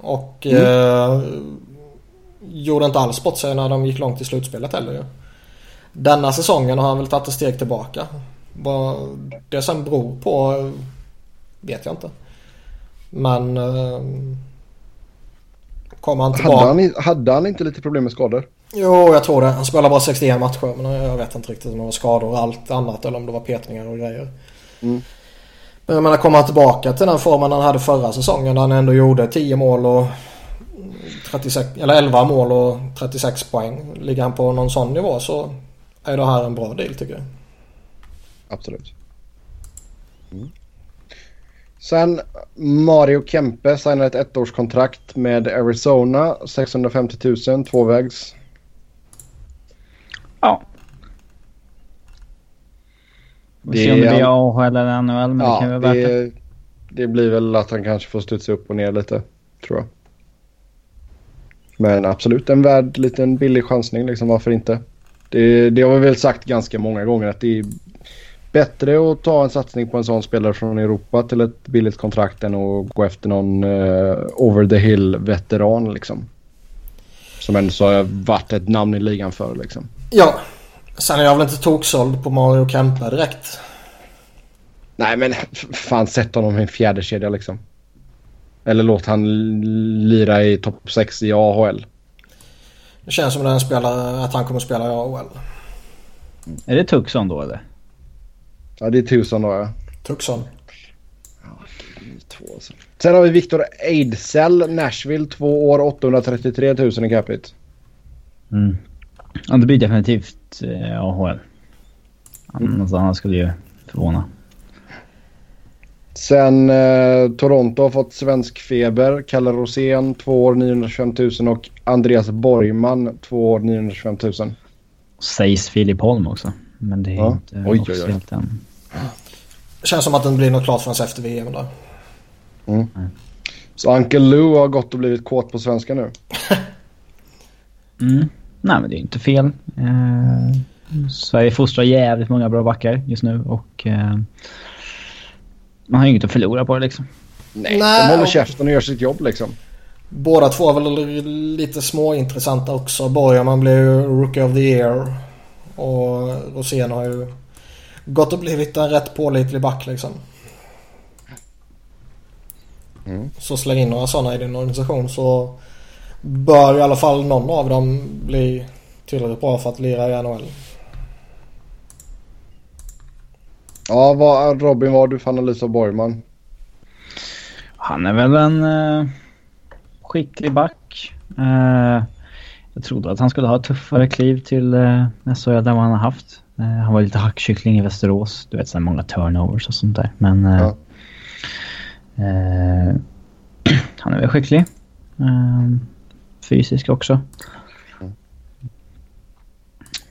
Och Mm. eh, gjorde inte alls bort sig när de gick långt i slutspelet heller ju. Denna säsongen har han väl tagit ett steg tillbaka. Vad det sen beror på vet jag inte. Men eh, kommer han Hade tillbaka? han, i- hade han inte lite problem med skador? Jo, jag tror det. Han spelar bara 61 matcher men jag vet inte riktigt om det var skador och allt annat eller om det var petningar och grejer. Mm. Men jag menar kommer han tillbaka till den formen han hade förra säsongen där han ändå gjorde 10 mål och 36, eller 11 mål och 36 poäng. Ligger han på någon sån nivå så är det här en bra deal tycker jag. Absolut. Mm. Sen Mario Kempe signar ett ettårskontrakt med Arizona. 650 000 tvåvägs. Ja. Vi får se om det blir AHL eller NHL, men det kan Ja, vara värt det, det blir väl att han kanske får studsa upp och ner lite, tror jag. Men absolut en värd liten billig chansning, liksom varför inte? Det, det har vi väl sagt ganska många gånger att det är bättre att ta en satsning på en sån spelare från Europa till ett billigt kontrakt än att gå efter någon eh, over the hill veteran liksom. Som ändå så har varit ett namn i ligan för liksom. Ja. Sen är jag väl inte toksåld på Mario Kempe direkt. Nej men fan sätt honom i en fjärde kedja liksom. Eller låt han lira i topp 6 i AHL. Det känns som den spelare, att han kommer spela i AHL. Är det Tucson då eller? Ja det är tusen då ja. Tucson. Två, alltså. Sen har vi Victor Ejdsell, Nashville, två år, 833 000 i capita. Mm. Ja, det blir definitivt eh, AHL. Annars annars skulle ju förvåna. Sen eh, Toronto har fått svensk feber. Kalle Rosén, två år, 925 000 och Andreas Borgman, två år, 925 000. Sägs Filip Holm också. Men det är Ja. inte Oj, oj, oj. officiellt än. Det känns som att inte blir något klart förrän efter VM där. Så Uncle Lou har gått och blivit kåt på svenska nu. <laughs> Mm. Nej men det är inte fel. Eh, Sverige fostrar jävligt många bra backar just nu och eh, man har ju inget att förlora på det liksom. Nej, Nej, de håller och- käften och gör sitt jobb liksom. Båda två är väl lite småintressanta också. Borgman blev ju Rookie of the Year. Och Rosén har ju gått och blivit en rätt pålitlig back liksom. Mm. Så släng in några sådana i din organisation så bör i alla fall någon av dem bli tillräckligt bra för att lira i NHL. Ja, vad, Robin, vad har du för analys av Borgman? Han är väl en uh, skicklig back. Uh, jag trodde att han skulle ha tuffare kliv till uh, SHL än vad han har haft. Uh, han var lite hackkyckling i Västerås. Du vet, så många turnovers och sånt där. Men uh, ja. <clears throat> han är väl skicklig. fysisk också.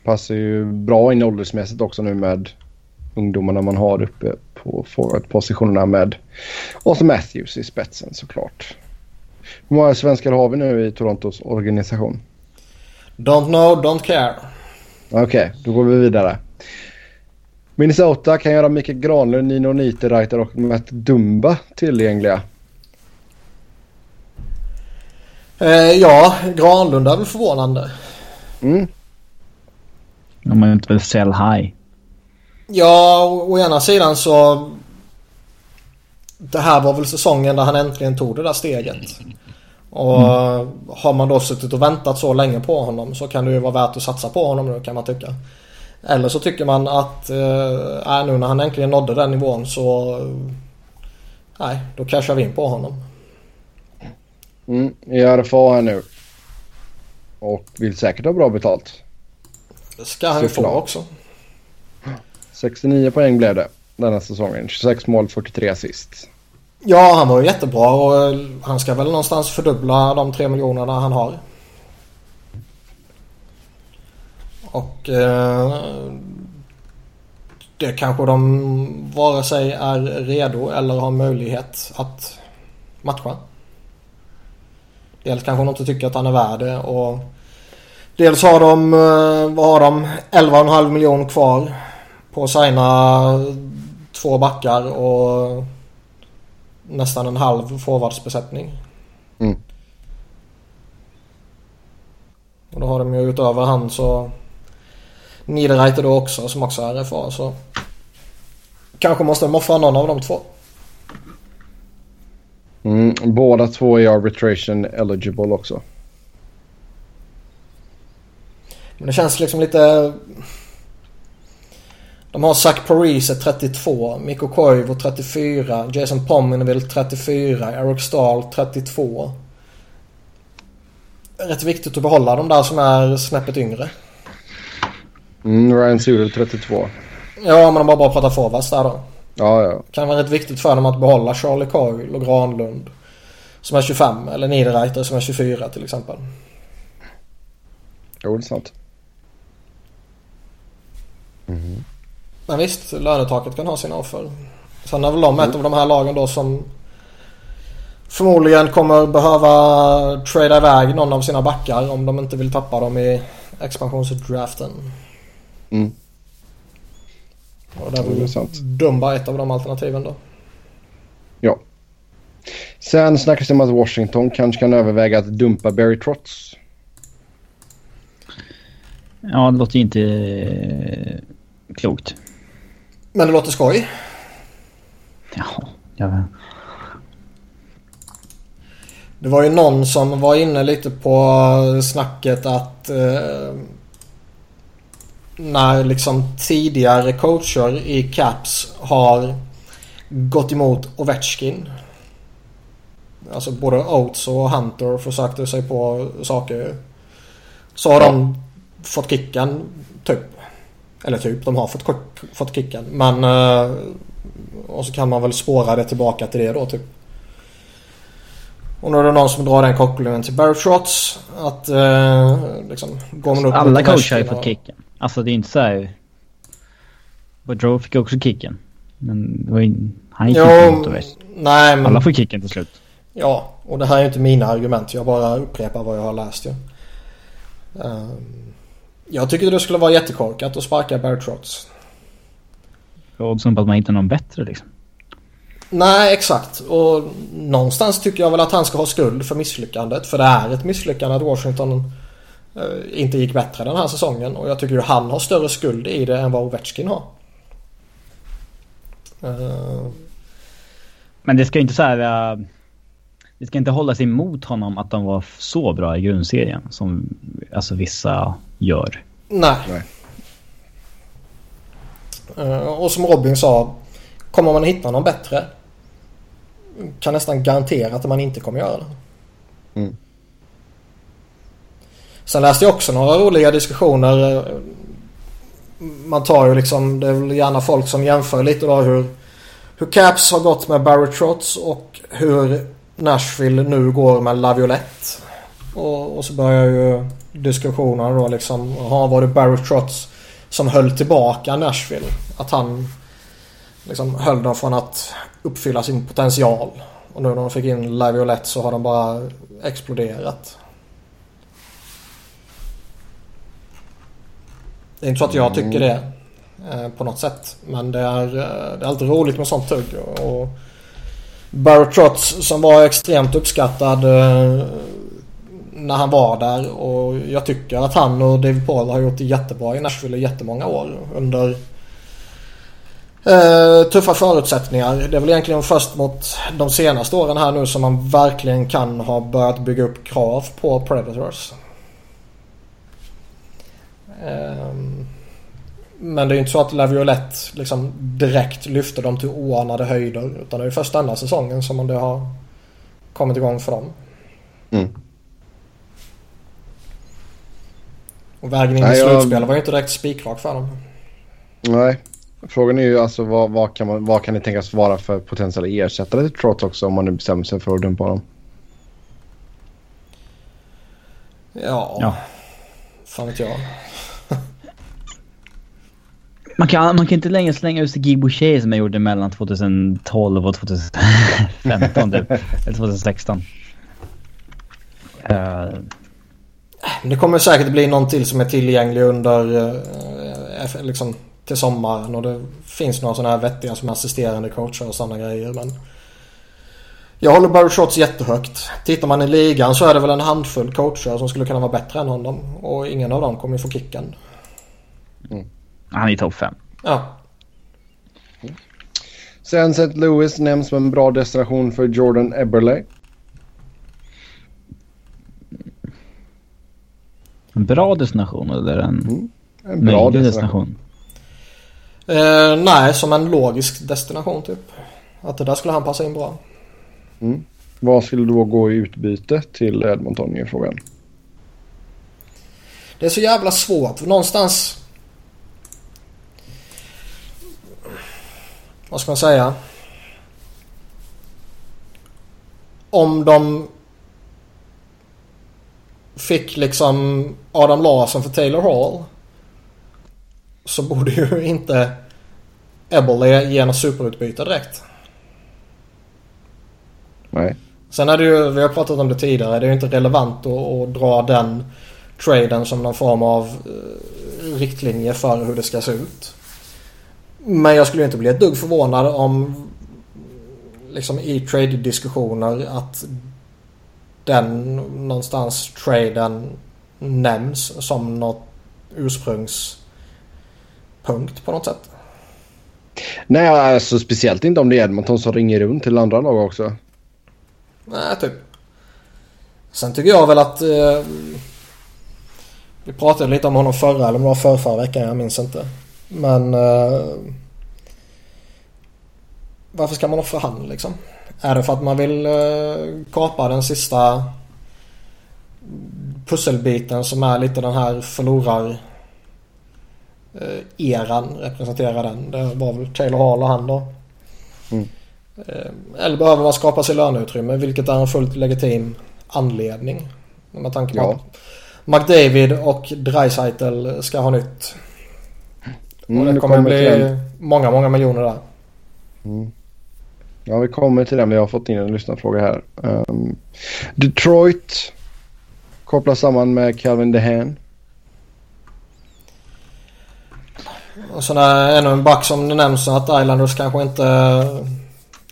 Passar ju bra in åldersmässigt också nu med ungdomarna man har uppe på forwardpositionerna med Austin Matthews i spetsen såklart. Hur många svenskar har vi nu i Torontos organisation? Don't know, don't care. Okej, okay, då går vi vidare. Minnesota kan göra Mikael Granlund, Nino Niederreiter och Matt Dumba tillgängliga. Eh, ja, Granlund är väl förvånande. Mm. Har ju inte väl sell high. Ja, å ena sidan så... Det här var väl säsongen där han äntligen tog det där steget. Och mm. har man då suttit och väntat så länge på honom så kan det ju vara värt att satsa på honom nu kan man tycka. Eller så tycker man att äh, nu när han äntligen nådde den nivån så... Nej, då cashar vi in på honom. Mm, i RFA här nu. Och vill säkert ha bra betalt. Det ska han ju få också. 69 poäng blev det denna säsongen. 26 mål, 43 assist. Ja, han var ju jättebra och eh, han ska väl någonstans fördubbla de tre miljonerna han har. Och eh, det kanske de vare sig är redo eller har möjlighet att matcha. Dels kanske de inte tycker att han är värd det och dels har de, eh, vad har de, 11,5 miljoner kvar på att signa två backar och nästan en halv forwardsbesättning. Mm. Och då har de ju utöver han så Niederreiter då också som också är RFA så kanske måste de offra någon av de två. Mm, båda två är arbitration eligible också. Men det känns liksom lite de har Zach Parise 32, Mikko Koivu 34, Jason Pominville 34, Eric Stahl 32. Rätt viktigt att behålla de där som är snäppet yngre. Mm, Ryan Sudel 32. Ja, men de har bara pratat forwards där då. Ja, ja. Kan vara rätt viktigt för dem att behålla Charlie Coyle och Granlund. Som är 25 eller Niederreiter som är 24 till exempel. Jo, det är sant. Mm. Men visst, lönetaket kan ha sina offer. Sen är väl de ett av de här lagen då som förmodligen kommer behöva trada iväg någon av sina backar om de inte vill tappa dem i expansionsdraften. Mm. Och där är Dumba ett av de alternativen då. Ja. Sen snackas det om att Washington kanske kan överväga att dumpa Barry Trotz. Ja, det låter ju inte eh, klokt. Men det låter skoj. Ja, jag vet. Det var ju någon som var inne lite på snacket att eh, när liksom tidigare coacher i Caps har gått emot Ovechkin. Alltså både Oates och Hunter försökte sig på saker. Så har ja. de fått kicken typ. Eller typ, de har fått, fått kicken. Men... Eh, och så kan man väl spåra det tillbaka till det då typ. Och nu är det någon som drar den kopplingen till Barry Trotz. Att eh, liksom... Går man upp Alla coacher har ju fått kicken. Alltså det är inte så här... Boudreau fick också kicken. Men det var ju... Han gick inte emot Nej men... Alla får kicken till slut. Ja, och det här är ju inte mina argument. Jag bara upprepar vad jag har läst ju. Um, jag tycker det skulle vara jättekorkat att sparka Barry Trotz. Oddsen på att man hittar någon bättre liksom. Nej, exakt. Och någonstans tycker jag väl att han ska ha skuld för misslyckandet. För det är ett misslyckande att Washington eh, inte gick bättre den här säsongen. Och jag tycker ju han har större skuld i det än vad Ovechkin har. Uh... Men det ska inte så här... Uh, det ska inte hållas emot honom att de var så bra i grundserien som alltså vissa gör. Nej. Nej. Uh, och som Robin sa, kommer man hitta någon bättre kan nästan garantera att man inte kommer göra det. Mm. Sen läste jag också några roliga diskussioner. Man tar ju liksom, det är väl gärna folk som jämför lite då hur, hur Caps har gått med Barry Trotz och hur Nashville nu går med Laviolette. Och, och så börjar ju diskussionerna då liksom, Aha, var det Barry Trotz som höll tillbaka Nashville? Att han liksom höll dem från att uppfylla sin potential. Och nu när de fick in Laviolette så har de bara exploderat. Det är inte så att jag tycker det eh, på något sätt. Men det är, eh, det är alltid roligt med sånt tugg. Och Barry Trotz som var extremt uppskattad eh, när han var där. Och jag tycker att han och David Paul har gjort det jättebra i Nashville i jättemånga år. Under eh, tuffa förutsättningar. Det är väl egentligen först mot de senaste åren här nu som man verkligen kan ha börjat bygga upp krav på Predators. Eh, men det är ju inte så att Laviolette liksom direkt lyfter dem till oanade höjder. Utan det är ju först denna säsongen som det har kommit igång för dem. Mm. Och vägen in i slutspel var ju inte direkt spikrak för dem. Nej. Frågan är ju alltså vad, vad, kan man, vad kan det tänkas vara för potentiella ersättare till Trotz också om man nu bestämmer sig för att dumpa honom? Ja, Ja. fan vet jag. Man kan, man kan inte längre slänga ut sig Guy Boucher som jag gjorde mellan 2012 och 2015 typ. <laughs> Eller 2016. Uh, Men Det kommer säkert bli någon till som är tillgänglig under eh, liksom till sommaren och det finns några sådana här vettiga som är assisterande coacher och sådana grejer men jag håller Barry Trotz jättehögt. Tittar man i ligan så är det väl en handfull coacher som skulle kunna vara bättre än honom och ingen av dem kommer ju få kicken. Han är i topp 5. Ja, Sen St. Louis nämns som en bra destination för Jordan Eberle. En bra destination eller en En bra möjlig destination. destination? eh, nej som en logisk destination typ. Att det där skulle han passa in bra. Vad skulle då gå i utbyte till Edmonton är frågan. Det är så jävla svårt. Någonstans... Vad ska man säga? Om de fick liksom Adam Larsson för Taylor Hall. Så borde ju inte Eberle ge något superutbyte direkt. Nej. Sen är det ju, vi har pratat om det tidigare, det är ju inte relevant att, att dra den traden som någon form av eh, riktlinje för hur det ska se ut. Men jag skulle inte bli ett dugg förvånad om liksom i trade-diskussioner att den någonstans traden nämns som något ursprungspunkt på något sätt. Nej, alltså speciellt inte om det är Edmonton som ringer runt till andra lag också. Nej, typ. Sen tycker jag väl att... Eh, vi pratade lite om honom förra eller om det var förra, förra veckan, jag minns inte. Men... Eh, varför ska man offra han liksom? Är det för att man vill eh, kapa den sista pusselbiten som är lite den här förlorar eh, eran representerar den. Det var väl Taylor Hall och han då. Mm. Eller behöver man skapa sig löneutrymme vilket är en fullt legitim anledning. Med tanke på Ja. att McDavid och Dreisaitl ska ha nytt. Mm, och det kommer kommer bli många, många miljoner där. Ja, vi kommer till den. Vi har fått in en lyssnarfråga här. Um, Detroit kopplas samman med Calvin DeHaan. Och sen är ännu en back som det nämns att Islanders kanske inte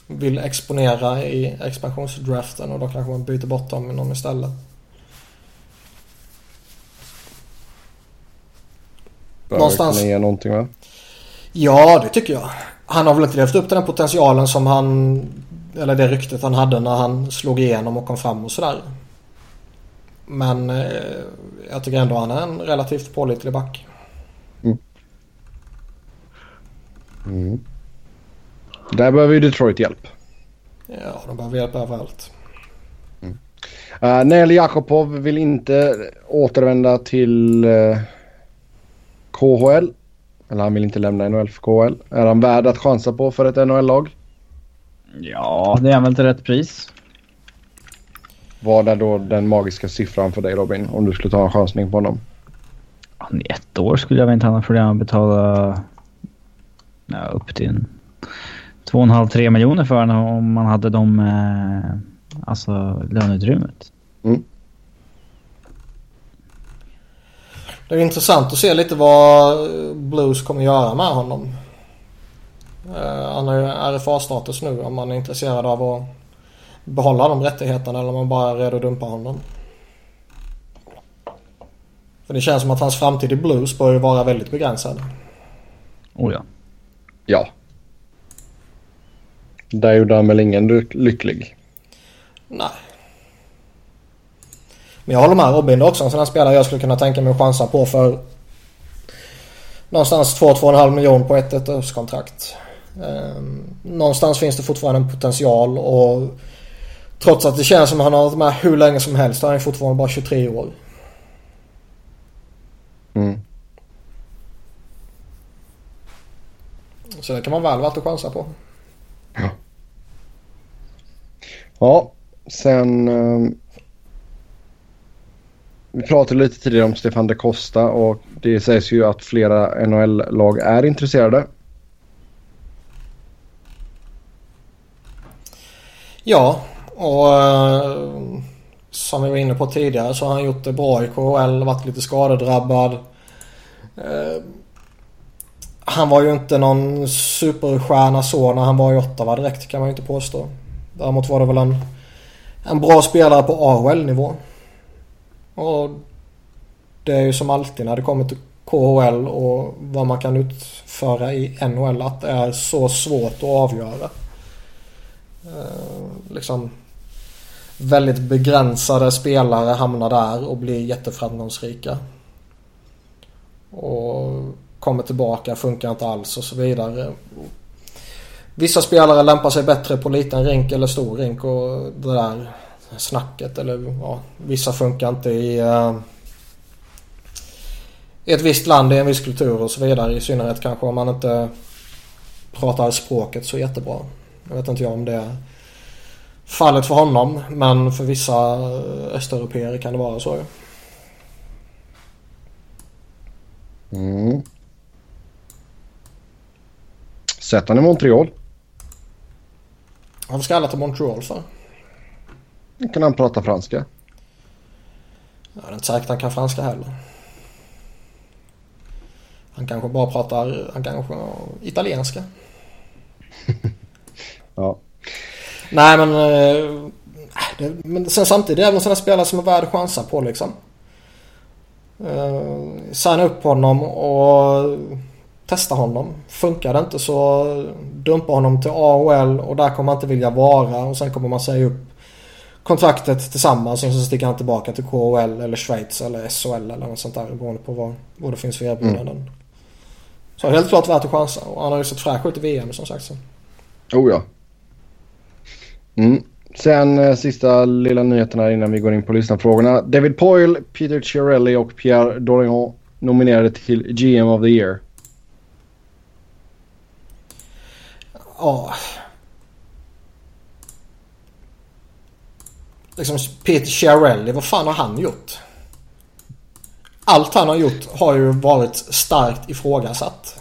vill exponera i expansionsdraften och då kanske man byter bort dem med någon istället. Någonstans. kunna ge någonting va? Ja, det tycker jag. Han har väl inte levt upp till den potentialen som han... Eller det ryktet han hade när han slog igenom och kom fram och sådär. Men eh, jag tycker ändå han är en relativt pålitlig back. Där behöver ju Detroit hjälp. Ja, de behöver hjälp överallt. Mm. Uh, Nel Jakobov vill inte återvända till uh, KHL. Eller han vill inte lämna NHL för KHL. Är han värd att chansa på för ett NHL-lag? Ja, det är väl till rätt pris. Vad är då den magiska siffran för dig Robin? Om du skulle ta en chansning på honom? I ett år skulle jag väl inte ha några problem att betala ja, upp till 2,5-3 miljoner för honom om man hade de, eh, alltså löneutrymmet. Mm. Det är intressant att se lite vad Blues kommer göra med honom. Uh, han har ju RFA-status nu om man är intresserad av att behålla de rättigheterna eller om man bara är redo att dumpa honom. För det känns som att hans framtid i Blues bör ju vara väldigt begränsad. Oh ja. Ja. Där gjorde han väl ingen lycklig. Nej. Men jag håller med Robin. Det är också en sån här spelare jag skulle kunna tänka mig att chansa på för någonstans 2-2,5 miljoner på ett ettårskontrakt. Um, någonstans finns det fortfarande en potential och trots att det känns som att han har varit med hur länge som helst så är han fortfarande bara 23 år. Mm. Så det kan man väl värt att chansa på. Ja. Ja, sen... Vi pratade lite tidigare om Stefan de Costa och det sägs ju att flera NHL-lag är intresserade. Ja, och eh, som vi var inne på tidigare så har han gjort det bra i KHL, varit lite skadedrabbad. Eh, han var ju inte någon superstjärna så när han var i Ottawa direkt kan man ju inte påstå. Däremot var det väl en, en bra spelare på AHL-nivå. Och det är ju som alltid när det kommer till KHL och vad man kan utföra i NHL att det är så svårt att avgöra. Eh, liksom väldigt begränsade spelare hamnar där och blir jätteframgångsrika. Och kommer tillbaka, funkar inte alls och så vidare. Vissa spelare lämpar sig bättre på liten rink eller stor rink och det där snacket eller ja, vissa funkar inte i, i ett visst land, i en viss kultur och så vidare. I synnerhet kanske om man inte pratar språket så jättebra. Jag vet inte jag om det är fallet för honom men för vissa östeuropeer kan det vara så. Mm. Sätt han i Montreal. Varför ska alla till Montreal för? Kan han prata franska? Jag är inte säkert han kan franska heller. Han kanske bara pratar, han kanske italienska. <laughs> ja. Nej men, äh, det, men sen samtidigt är det även sådana spelare som är värd att chansa på liksom. Uh, signa upp honom och testa honom. Funkar det inte så dumpa honom till AHL och där kommer han inte vilja vara och sen kommer man säga upp kontraktet tillsammans och så sticker han tillbaka till KHL eller Schweiz eller SHL eller något sånt där beroende på vad, vad det finns för erbjudanden. Mm. Så helt klart värt att chansa och han har ju sett fräsch ut i VM som sagt. Så. Oh ja. Mm. Sen eh, sista lilla nyheterna innan vi går in på lyssnarfrågorna. David Poyle, Peter Chiarelli och Pierre Dorion nominerade till GM of the Year. Ja. Liksom Peter Chiarelli, vad fan har han gjort? Allt han har gjort har ju varit starkt ifrågasatt.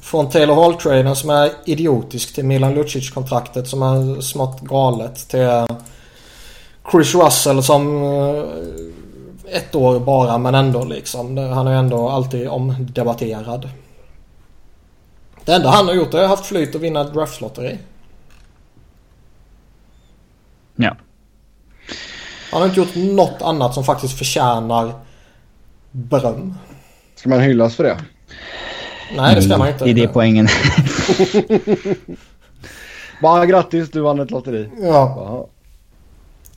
Från Taylor Hall-traden som är idiotisk till Milan Lucic-kontraktet som är smått galet till Chris Russell som eh, ett år bara men ändå liksom. Han är ändå alltid omdebatterad. Det enda han har gjort är att haft flyt att vinna draftlotteri. Ja. Han har inte gjort något annat som faktiskt förtjänar beröm. Ska man hyllas för det? Nej, det ska man inte. Det är det poängen. <laughs> Bara grattis, du vann ett lotteri. Ja.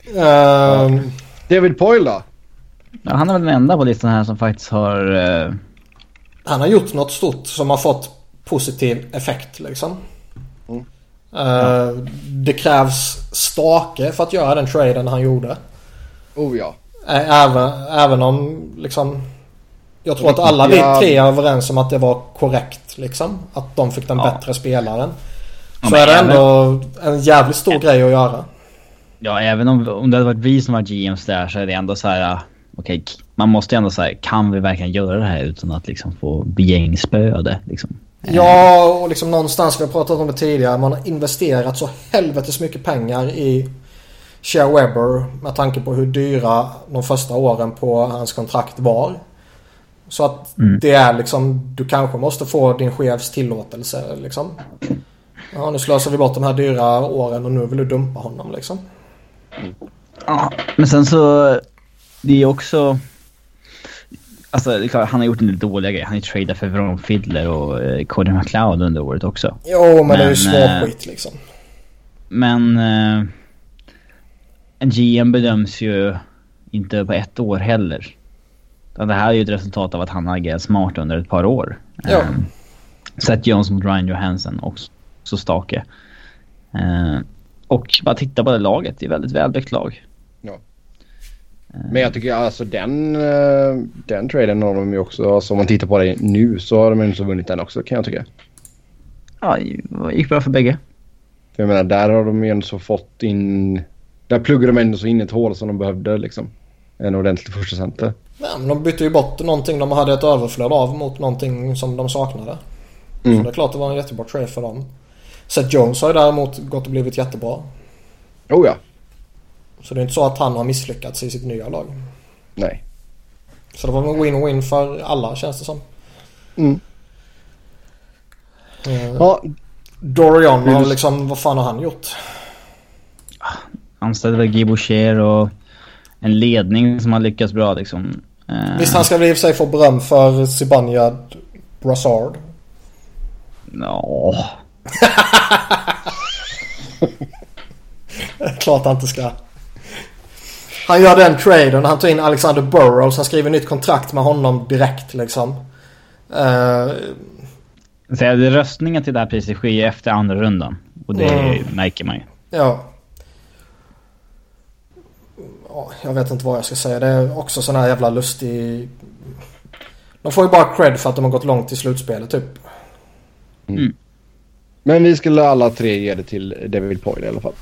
Um... David Poyle då? Ja, han är väl den enda på listan här som faktiskt har... Uh... Han har gjort något stort som har fått positiv effekt liksom. Ja. Det krävs stake för att göra den traden han gjorde. Oh ja. Även, även om liksom... Jag tror att alla vi tre är överens om att det var korrekt liksom. Att de fick den ja. bättre spelaren. Så ja, är det ändå en jävligt stor grej att göra. Ja, även om, om det hade varit vi som var GMs där så är det ändå så här... Okej, okay, man måste ändå säga, kan vi verkligen göra det här utan att liksom få begängspöde? Liksom? Ja, och liksom någonstans, vi har pratat om det tidigare, man har investerat så helvetes mycket pengar i Shea Webber med tanke på hur dyra de första åren på hans kontrakt var. Så att mm. det är liksom, du kanske måste få din chefs tillåtelse liksom. Ja, nu slösar vi bort de här dyra åren och nu vill du dumpa honom liksom. Ja, men sen så, det är också... Alltså han har gjort en del dåliga grejer. Han har ju tradat för Veron Fiddler och eh, Cody McLeod under året också. Jo, men, men det är ju småskit eh, liksom. Men... Eh, en GM bedöms ju inte på ett år heller. Det här är ju ett resultat av att han har agerat smart under ett par år. Ja. Um, Seth Jones mot Ryan Johansson också, så stake. Uh, och bara titta på det laget. Det är väldigt välbyggt lag. Men jag tycker alltså den, eh, den traden har de ju också, alltså om man tittar på det nu så har de ju inte vunnit den också kan jag tycka. Ja, det gick bra för bägge. För jag menar där har de ju ändå så fått in, där pluggar de ändå så in ett hål som de behövde liksom. En ordentlig första center. Ja, men de bytte ju bort någonting de hade ett överflöd av mot någonting som de saknade. Mm. Så det är klart det var en jättebra trade för dem. Seth Jones har ju däremot gått och blivit jättebra. Oh ja. Så det är inte så att han har misslyckats i sitt nya lag. Nej. Så det var en win-win för alla känns det som. Mm. Uh, ja. Dorian har liksom, vad fan har han gjort? Anställde väl Guy Boucher och en ledning som har lyckats bra liksom. Uh, Visst han ska i och för sig få beröm för Zibanejad Brassard. Ja. <laughs> Klart han inte ska. Han gör den traden. Han tar in Alexander Burrows. Han skriver nytt kontrakt med honom direkt liksom. Uh, så röstningen till det här priset sker efter andra rundan. Och det mm. märker man ju. Ja. Jag vet inte vad jag ska säga. Det är också sån här jävla lustig... De får ju bara cred för att de har gått långt i slutspelet typ. Mm. Men vi skulle alla tre ge det till David Poyle i alla fall.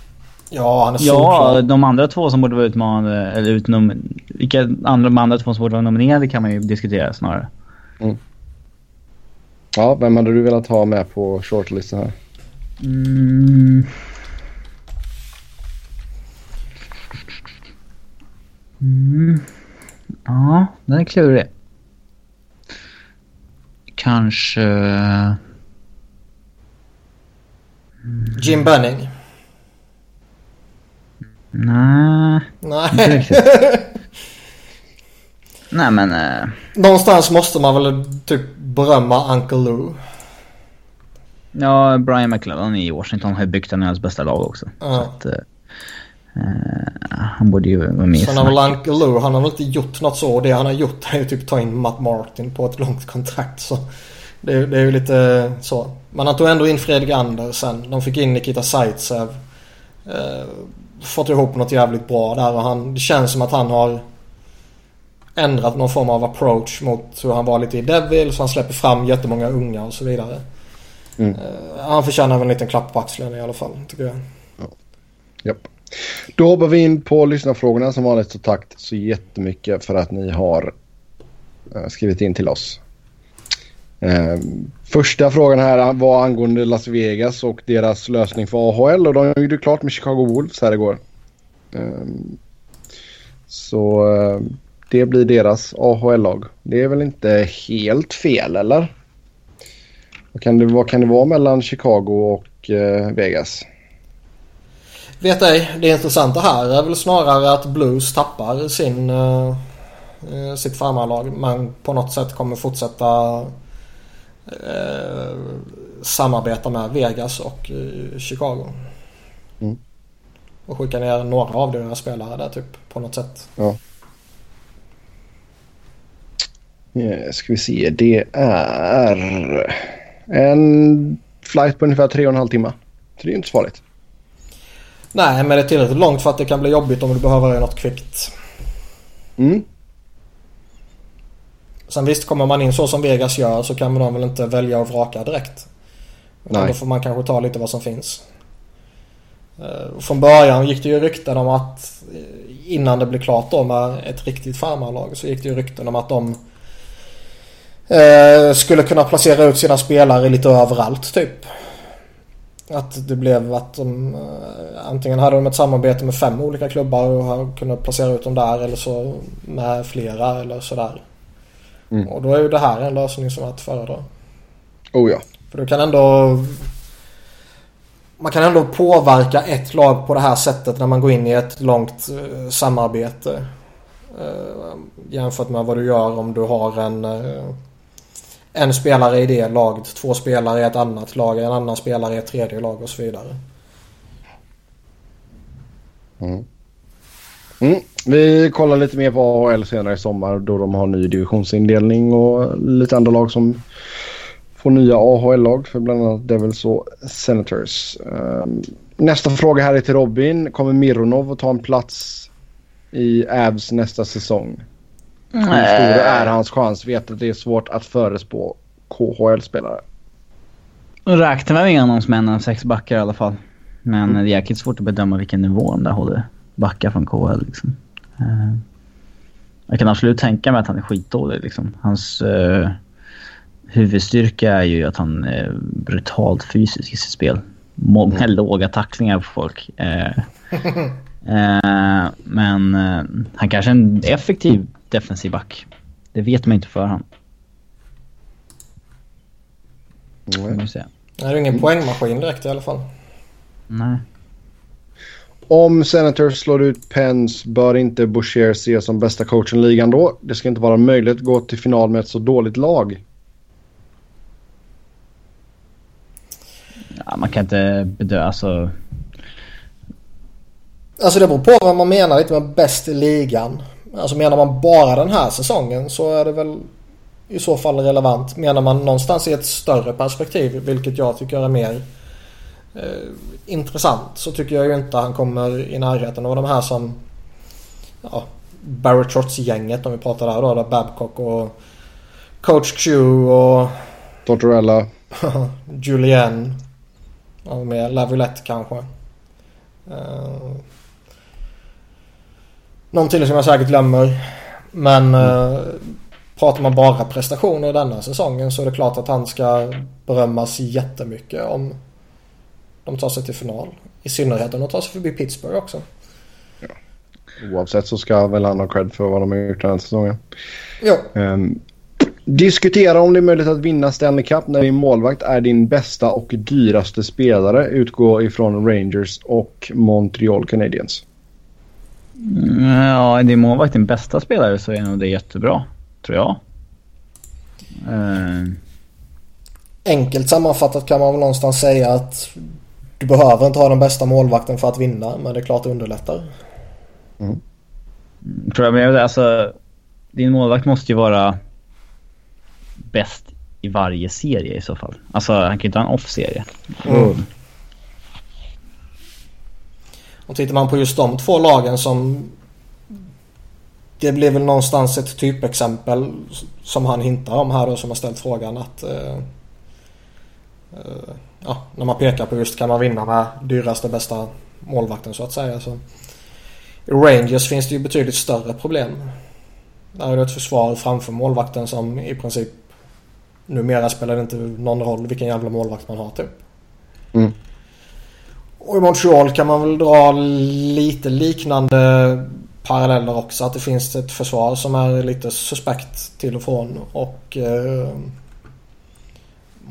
Ja, han är Ja, de andra två som borde vara utmanade, eller utnom... Vilka andra, de andra två som borde vara nominerade kan man ju diskutera snarare. Mm. Ja, vem hade du velat ha med på shortlisten här? Mm. Mm. Ja, den är klurig. Kanske... Jim Bunning. Nej. Nej. <laughs> Nej men... Uh... Någonstans måste man väl typ berömma Uncle Lou. Ja, Brian McLellan i Washington har ju byggt en av hans bästa lag också. Ja. Så att, uh, han borde ju vara med Sen har väl Uncle Lou, han har väl inte gjort något så. Det han har gjort är ju typ ta in Matt Martin på ett långt kontrakt. Så det, det är ju lite så. Men han tog ändå in Fredrik Andersen. De fick in Nikita Zaitsev. Uh, fått ihop något jävligt bra där och han, det känns som att han har ändrat någon form av approach mot hur han var lite i Devil så han släpper fram jättemånga unga och så vidare. Mm. Uh, han förtjänar väl en liten klapp på axeln i alla fall tycker jag. Ja. Japp. Då hoppar vi in på lyssnarfrågorna som vanligt så tack så jättemycket för att ni har uh, skrivit in till oss. Eh, första frågan här var angående Las Vegas och deras lösning för AHL och de gjorde klart med Chicago Wolves här igår. Eh, så eh, det blir deras AHL-lag. Det är väl inte helt fel eller? Vad kan det, vad kan det vara mellan Chicago och eh, Vegas? Vet ej. Det intressanta här är väl snarare att Blues tappar sin, eh, eh sitt farmarlag men på något sätt kommer fortsätta eh, samarbeta med Vegas och eh, Chicago. Mm. Och skicka ner några av deras spelare där typ på något sätt. Ja. Ja, ska vi se. Det är en flight på ungefär tre och en halv timme. Så det är inte så farligt. Nej, men det är tillräckligt långt för att det kan bli jobbigt om du behöver göra något kvickt. Mm. Sen visst, kommer man in så som Vegas gör så kan man väl inte välja och vraka direkt. Nej. Då får man kanske ta lite vad som finns. Eh, Från början gick det ju rykten om att eh, innan det blev klart då med ett riktigt farmarlag så gick det ju rykten om att de eh, skulle kunna placera ut sina spelare lite överallt typ. Att det blev att de eh, antingen hade de ett samarbete med fem olika klubbar och har kunnat placera ut dem där eller så med flera eller sådär. Mm. Och då är ju det här en lösning som är att föredra. Oh ja. För du kan ändå... Man kan ändå påverka ett lag på det här sättet när man går in i ett långt eh, samarbete. Eh, jämfört med vad du gör om du har en... Eh, en spelare i det laget, två spelare i ett annat lag, en annan spelare i ett tredje lag och så vidare. Mm. Mm. Vi kollar lite mer på AHL senare i sommar då de har ny divisionsindelning och lite andra lag som får nya AHL-lag för bland annat Devils och Senators. Ehm, nästa fråga här är till Robin. Kommer Mironov att ta en plats i Avs nästa säsong? Hur stor är hans chans? Vet att det är svårt att förespå KHL-spelare. Räknar med honom som en av sex backar i alla fall. Men det är jäkligt svårt att bedöma vilken nivå de där håller backar från KHL liksom. Eh, Jag kan absolut tänka mig att han är skitdålig liksom. Hans uh, huvudstyrka är ju att han är brutalt fysisk i sitt spel. Många låga tacklingar på folk. Eh, <laughs> eh, men eh, han kanske är en effektiv defensiv back. Det vet man inte Mm. vi se. Det är ingen poängmaskin direkt i alla fall. Nej. Om Senators slår ut Pens bör inte Boucher ses som bästa coachen i ligan då. Det ska inte vara möjligt att gå till final med ett så dåligt lag. Ja, man kan inte bedöma, alltså... Alltså det beror på vad man menar lite med bäst i ligan. Alltså menar man bara den här säsongen så är det väl i så fall relevant. Menar man någonstans i ett större perspektiv, vilket jag tycker är mer eh, intressant, så tycker jag ju inte han kommer i närheten av de här som ja, Barry Trotz-gänget om vi pratar där då. Där Babcock och Coach Q och <laughs> Tortorella. Julien. Ja, med Laviolette kanske. Uh, någon till som jag säkert glömmer. Men uh, pratar man bara prestationer denna säsongen så är det klart att han ska berömmas jättemycket om de tar sig till final. I synnerhet om de tar sig förbi Pittsburgh också. Oavsett så ska väl han ha cred för vad de har gjort den här säsongen. Jo. Ehm, diskutera om det är möjligt att vinna Stanley Cup när din målvakt är din bästa och dyraste spelare. Utgå ifrån Rangers och Montreal Canadiens. Ja, är din målvakt din bästa spelare så är nog det jättebra. Tror jag. Eh, Enkelt sammanfattat kan man väl någonstans säga att du behöver inte ha den bästa målvakten för att vinna. Men det är klart det underlättar. tror jag, men alltså, din målvakt måste ju vara bäst i varje serie i så fall. Alltså han kan ju inte ha en off-serie. Mm. Och tittar man på just de två lagen som... Det blir väl någonstans ett typexempel som han hintar om här då som har ställt frågan att... Eh, eh, ja, när man pekar på just kan man vinna med dyraste bästa målvakten så att säga. Så. I Rangers finns det ju betydligt större problem. Där är det ett försvar framför målvakten som i princip numera spelar det inte någon roll vilken jävla målvakt man har typ. Mm. Och i Montreal kan man väl dra lite liknande paralleller också. Att det finns ett försvar som är lite suspekt till och från. Och eh,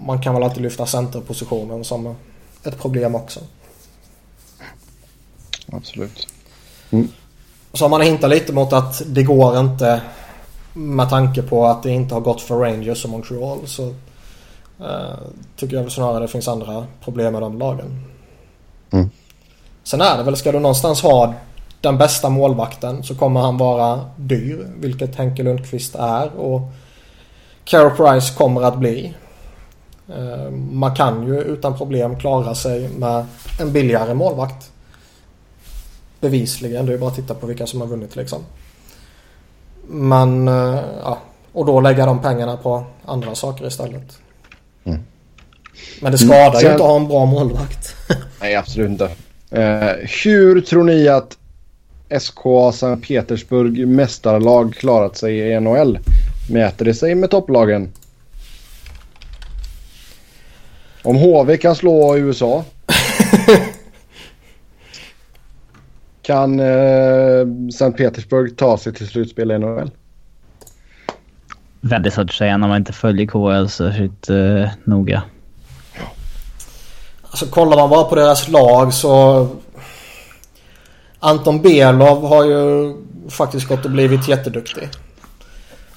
man kan väl alltid lyfta centerpositionen som ett problem också. Absolut. Så har man hintat lite mot att det går inte med tanke på att det inte har gått för Rangers och Montreal så eh, tycker jag väl snarare det finns andra problem med de lagen. Mm. Sen är det väl, ska du någonstans ha den bästa målvakten så kommer han vara dyr, vilket Henke Lundqvist är och Carey Price kommer att bli. Eh, man kan ju utan problem klara sig med en billigare målvakt. Bevisligen. Det är bara att titta på vilka som har vunnit liksom. Men eh, ja. Och då lägga de pengarna på andra saker istället. Mm. Men det skadar Mm, sen- ju inte att ha en bra målvakt. <laughs> Nej, absolut inte. Eh, hur tror ni att SKA Sankt Petersburg mästarlag klarat sig i NHL? Mäter det sig med topplagen? Om HV kan slå USA. <laughs> kan eh, Sankt Petersburg ta sig till slutspel i NHL? Väldigt svårt att säga när man inte följer KHL särskilt uh, noga. Alltså kollar man bara på deras lag så... Anton Belov har ju faktiskt gått och blivit jätteduktig.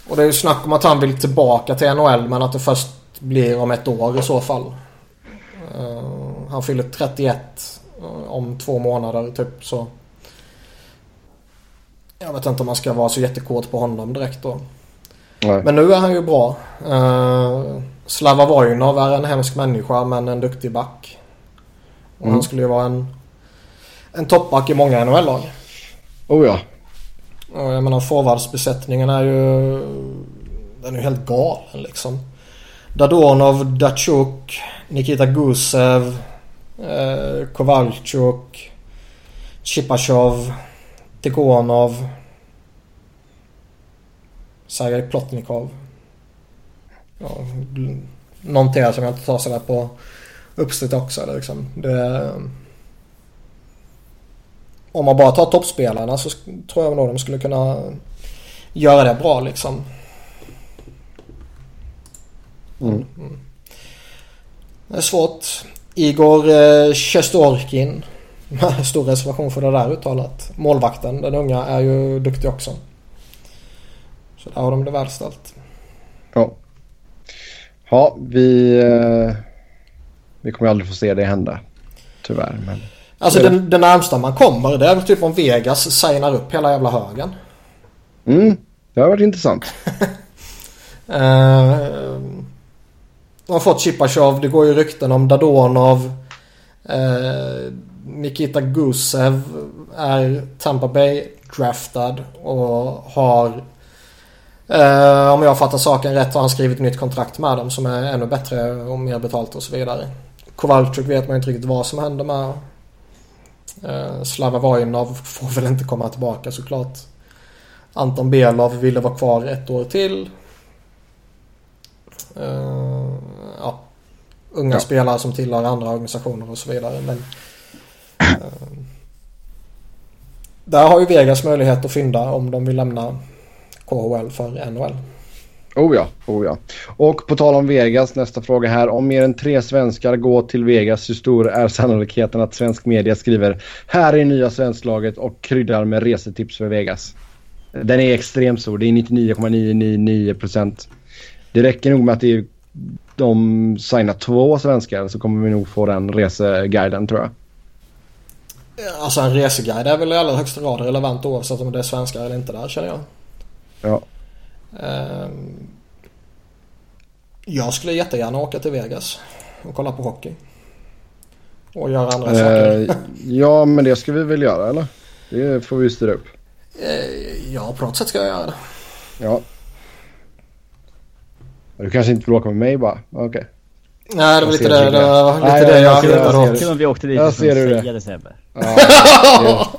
Och det är ju snack om att han vill tillbaka till NHL men att det först blir om ett år i så fall. Eh, han fyller 31 eh, om två månader typ så. Jag vet inte om man ska vara så jättekåt på honom direkt då. Nej. Men nu är han ju bra. Uh, Slava Vojnov är en hemsk människa men en duktig back. Och Mm. han skulle ju vara en, en toppback i många NHL-lag. Oh ja. Och jag menar forwardsbesättningen är ju... Den är ju helt galen liksom. Dadonov, Datsjuk, Nikita Gusev, eh, Kovalchuk, Chipachov, Tikhonov, Sergej Plotnikov. Ja, gl- någonting här som jag inte tar sådär på uppsnitt också. eller Liksom. Det, eh, om man bara tar toppspelarna så tror jag nog de skulle kunna göra det bra liksom. Mm. Det är svårt. Igor eh, Sjestjorkin. <laughs> Stor reservation för det där uttalat. Målvakten, den unga, är ju duktig också. Så där har de det väl ställt. Ja. Ja, vi... Eh, vi kommer aldrig få se det hända. Tyvärr. Men... Alltså den, den närmsta man kommer det är väl typ om Vegas signar upp hela jävla högen. Mm, det har varit intressant. <laughs> Eh, de har fått Chipachov. Det går ju rykten om Dadonov. Eh, Nikita Gusev är Tampa Bay draftad och har eh, om jag fattar saken rätt har han skrivit nytt kontrakt med dem som är ännu bättre och mer betalt och så vidare. Kovalchuk vet man inte riktigt vad som händer med. Eh, Slava Vojnov får väl inte komma tillbaka såklart. Anton Belov ville vara kvar ett år till. Eh, ja, unga Ja. spelare som tillhör andra organisationer och så vidare. Men, eh, där har ju Vegas möjlighet att fynda om de vill lämna KHL för NHL. Oh ja, oh ja. Och på tal om Vegas, nästa fråga här. Om mer än tre svenskar går till Vegas, hur stor är sannolikheten att svensk media skriver här är nya svensklaget och kryddar med resetips för Vegas? Den är extremt stor. Det är 99,999 procent. Det räcker nog med att det de signar två svenskar så kommer vi nog få den reseguiden tror jag. Alltså en reseguide är väl i allra högsta grad relevant oavsett om det är svenskar eller inte där känner jag. Ja. Ehm, Jag skulle jättegärna åka till Vegas och kolla på hockey. Och göra andra saker. Eh, ja, men det ska vi väl göra eller? Det får vi styra upp. Eh, Ja, på något sätt ska jag göra det. Ja. Du kanske inte vill åka med mig bara? Okej. Nej, det var lite det, det. var lite Nej, det jag åt. Kul om vi åkte dit Jag och ser du det. Sebbe. Ja, <laughs>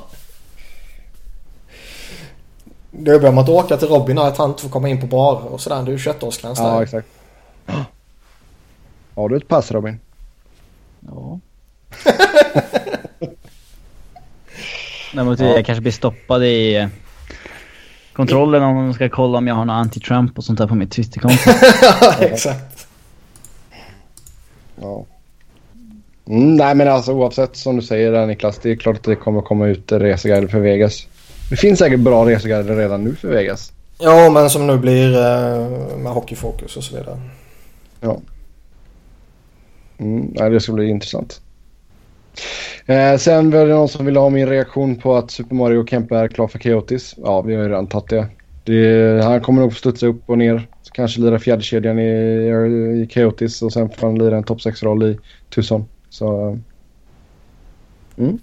det- är om att åka till Robin och att han inte får komma in på bar och sådär. Det är ju 21-årsgräns ja, där. exakt. Har du ett pass Robin? Ja. <laughs> Däremot vill jag kanske bli stoppad i eh, kontrollen om de ska kolla om jag har något anti-Trump och sånt där på mitt Twitterkonto. <laughs> Exakt. Ja. Mm, nej men alltså oavsett som du säger där Niklas. Det är klart att det kommer komma ut reseguider för Vegas. Det finns säkert bra reseguider redan nu för Vegas. Ja, men som nu blir eh, med hockeyfokus och så vidare. Ja. Mm, nej, det ska bli intressant. Eh, sen var det någon som ville ha min reaktion på att Super Mario Kempe är klar för Chaotis. Ja, vi har ju redan tagit det. det han kommer nog få studsa upp och ner. kanske lira fjärdekedjan i, i Coyotes och sen får han lira en topp 6-roll i Tucson. Så... Eh, mm.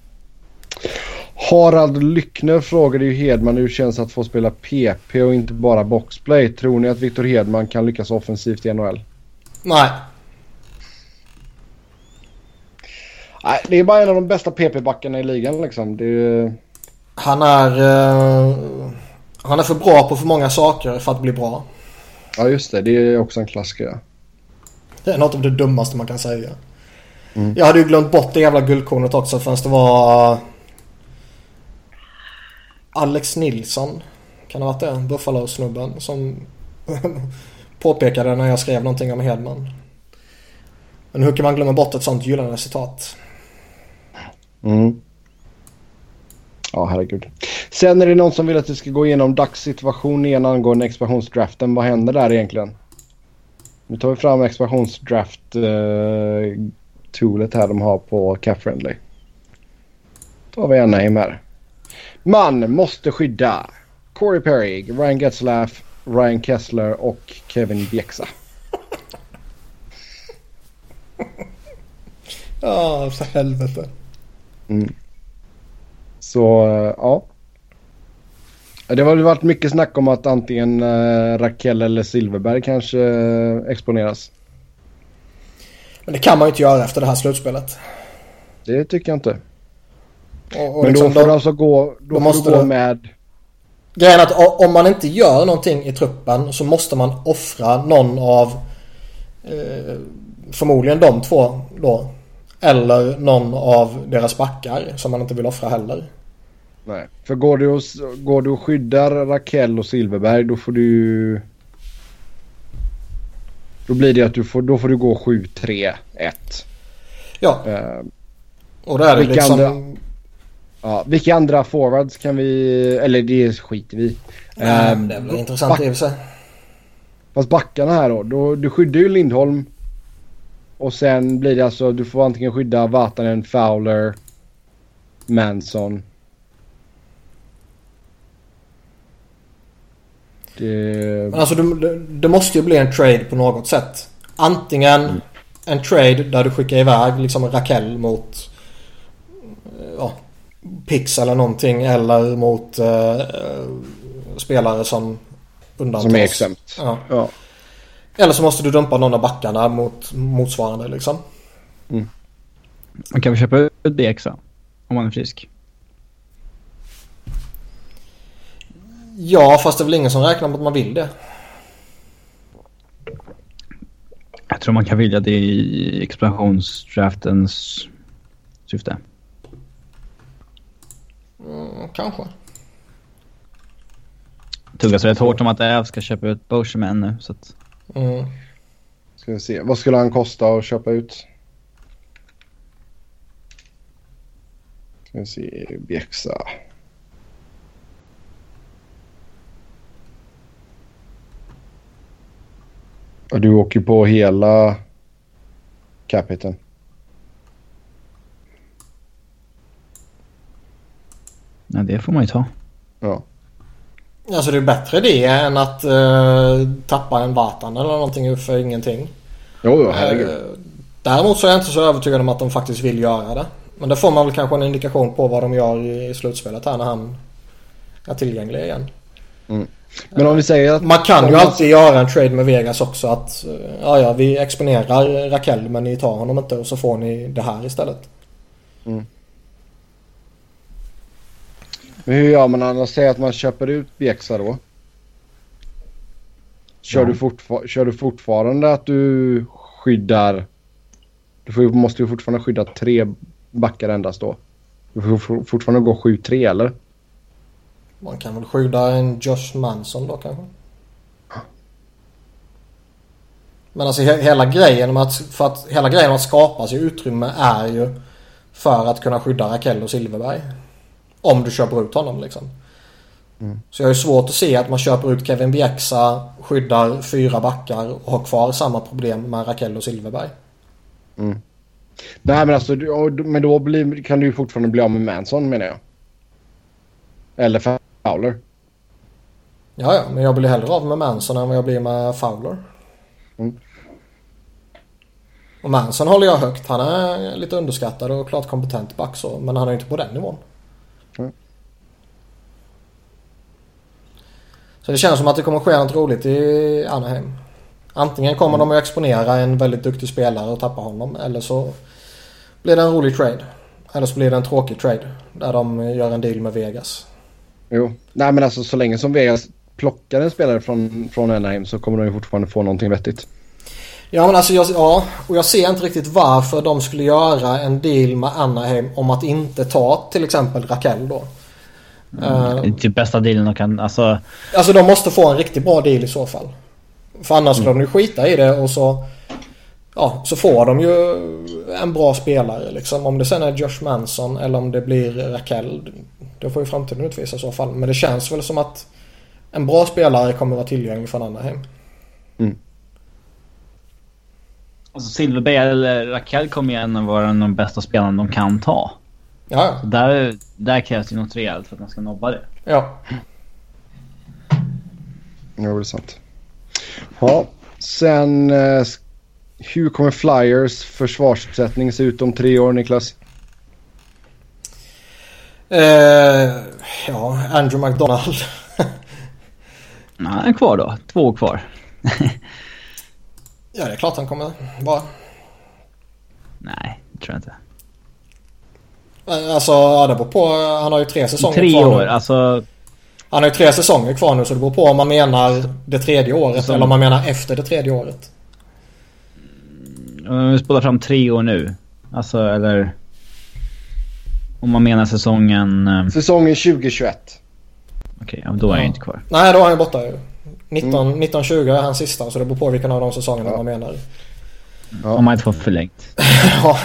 Harald Lyckner frågade ju Hedman hur det känns att få spela PP och inte bara boxplay. Tror ni att Victor Hedman kan lyckas offensivt i NHL? Nej. Nej, det är bara en av de bästa PP-backarna i ligan liksom. Är... Han är... Uh, han är för bra på för många saker för att bli bra. Ja, just det. Det är också en klassiker. Det är något av det dummaste man kan säga. Mm. Jag hade ju glömt bort det jävla guldkornet också förrän det var... Alex Nilsson. Kan det ha varit det? Buffalo-snubben som <laughs> påpekade när jag skrev någonting om Hedman. Men hur kan man glömma bort ett sånt gyllene citat? Mm. Ja, herregud. Sen är det någon som vill att vi ska gå igenom dagssituationen igen angående expansionsdraften. Vad händer där egentligen? Nu tar vi fram expansionsdraft-toolet eh, här de har på CapFriendly. Då tar vi en name här. Man måste skydda Corey Perry, Ryan Getzlaff, Ryan Kessler och Kevin Bjäxa. Ja, för helvete. Mm. Så, ja. Det har väl varit mycket snack om att antingen uh, Raquel eller Silverberg kanske uh, exponeras. Men det kan man ju inte göra efter det här slutspelet. Det tycker jag inte. Och, och Men liksom då får du alltså gå, då, då måste du gå med... Grejen är att om man inte gör någonting i truppen så måste man offra någon av eh, förmodligen de två då. Eller någon av deras backar som man inte vill offra heller. Nej, för går du och, går du och skyddar Raquel och Silverberg då får du Då blir det att du får, då får du gå 7-3-1. Ja. Uh, och då är det liksom... Andra, ja, vilka andra forwards kan vi... Eller det skiter vi Nej, uh, det är väl intressant i och för sig. Fast backarna här då, då. Du skyddar ju Lindholm. Och sen blir det alltså, du får antingen skydda Vatanen, Fowler, Manson. Det... Men alltså det, det, måste ju bli en trade på något sätt. Antingen mm. en trade där du skickar iväg liksom Raquel mot ja, Pix eller någonting. Eller mot uh, spelare som undantas. Som är exempt. Ja. ja. Eller så måste du dumpa någon av backarna mot motsvarande liksom. Mm. Man kan väl köpa ut DXA om man är frisk. Ja, fast det är väl ingen som räknar med att man vill det. Jag tror man kan vilja det i expansionsdraftens syfte. Mm, kanske. Tuggas rätt hårt om att Äv ska köpa ut Boscheman nu så att... Mm. Ska vi se. Vad skulle han kosta att köpa ut? Ska vi se. Bjäxa. Och du åker på hela capiten. Ja, det får man ju ta. Ja. Alltså det är bättre det än att uh, tappa en Vatan eller någonting för ingenting. Jo, jo herregud. Uh, däremot så är jag inte så övertygad om att de faktiskt vill göra det. Men det får man väl kanske en indikation på vad de gör i slutspelet här när han är tillgänglig igen. Mm. Men om vi säger att... Man kan ju alltid göra en trade med Vegas också att eh, ja, ja, vi exponerar Raquel men ni tar honom inte och så får ni det här istället. Mm. Men hur gör man annars? Säg att man köper ut Bjäxa då. Kör, ja. du fortfar kör du fortfarande att du skyddar... Du får, måste ju fortfarande skydda tre backar endast då. Du får fortfarande gå 7-3 eller? Man kan väl skydda en Josh Manson då kanske? Men alltså hela grejen med att, för att, hela grejen med att skapa sig utrymme är ju för att kunna skydda Rakell och Silverberg. Om du köper ut honom liksom. Mm. Så jag har ju svårt att se att man köper ut Kevin Bjäxa, skyddar fyra backar och har kvar samma problem med Rakell och Silverberg. Mm. Nej men alltså, men då blir, kan du ju fortfarande bli av med Manson menar jag. Eller Fowler. Ja, ja, men jag blir hellre av med Manson än vad jag blir med Fowler. Mm. Och Manson håller jag högt. Han är lite underskattad och klart kompetent back så, men han är inte på den nivån. Mm. Så det känns som att det kommer ske något roligt i Anaheim. Antingen kommer de att exponera en väldigt duktig spelare och tappa honom eller så blir det en rolig trade. Eller så blir det en tråkig trade där de gör en deal med Vegas. Jo, nej men alltså så länge som Vegas plockar en spelare från, från Anaheim så kommer de ju fortfarande få någonting vettigt. Ja men alltså jag, ja, och jag ser inte riktigt varför de skulle göra en deal med Anaheim om att inte ta till exempel Raquel då. Mm. Det är typ bästa dealen de kan, alltså. Alltså de måste få en riktigt bra deal i så fall. För annars skulle de ju skita i det och så... Ja, så får de ju en bra spelare liksom. Om det sen är Josh Manson eller om det blir Raquel. Det får ju framtiden utvisa i så fall. Men det känns väl som att en bra spelare kommer vara tillgänglig från Anaheim. Mm. Alltså Silverberg eller Raquel kommer ju ändå vara en av de bästa spelarna de kan ta. Ja, Så där, där krävs ju något rejält för att man ska nobba det. ja. Ja, det är sant. Ja, sen eh, hur kommer Flyers försvarsuppsättning se ut om tre år Niklas? Eh, ja, Andrew McDonald. Ja, <laughs> han är kvar då. Två år kvar. <laughs> ja, det är klart han kommer vara. Nej, det tror jag inte. Alltså, ja, det beror på. Han har ju tre säsonger Tre kvar år, nu. alltså. Han har ju tre säsonger kvar nu så det beror på om man menar det tredje året Säsong. eller om man menar efter det tredje året. Om vi spolar fram tre år nu. Alltså, eller... Om man menar säsongen... eh, Säsongen 2021. Okej, ja, då är jag Ja. inte kvar. Nej, då är han ju borta ju. 19, 1920 är hans sista så det beror på vilken av de säsongerna Ja. man menar. Ja. Om man inte får förlängt. <laughs> ja.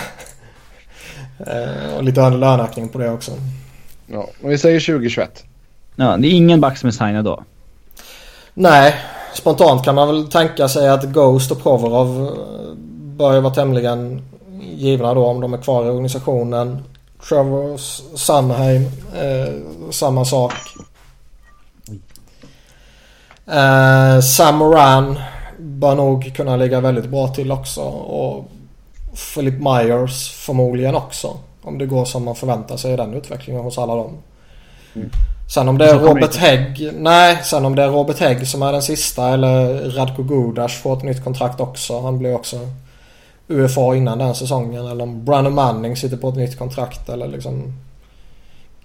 Eh, och lite löneökning på det också. Ja, och vi säger 2021. Ja, det är ingen back som är signad då. Nej, spontant kan man väl tänka sig att Ghost och Provorov eh, bör ju vara tämligen givna då om de är kvar i organisationen. Trevor Sunheim, eh, samma sak. Eh, Sam Moran bör nog kunna ligga väldigt bra till också. Och Philip Myers förmodligen också. Om det går som man förväntar sig i den utvecklingen hos alla dem. Sen om det är Robert Hägg. Nej, sen om det är Robert Hägg som är den sista eller Radko Gudas får ett nytt kontrakt också. Han blir också UFA innan den säsongen. Eller om Brandon Manning sitter på ett nytt kontrakt eller liksom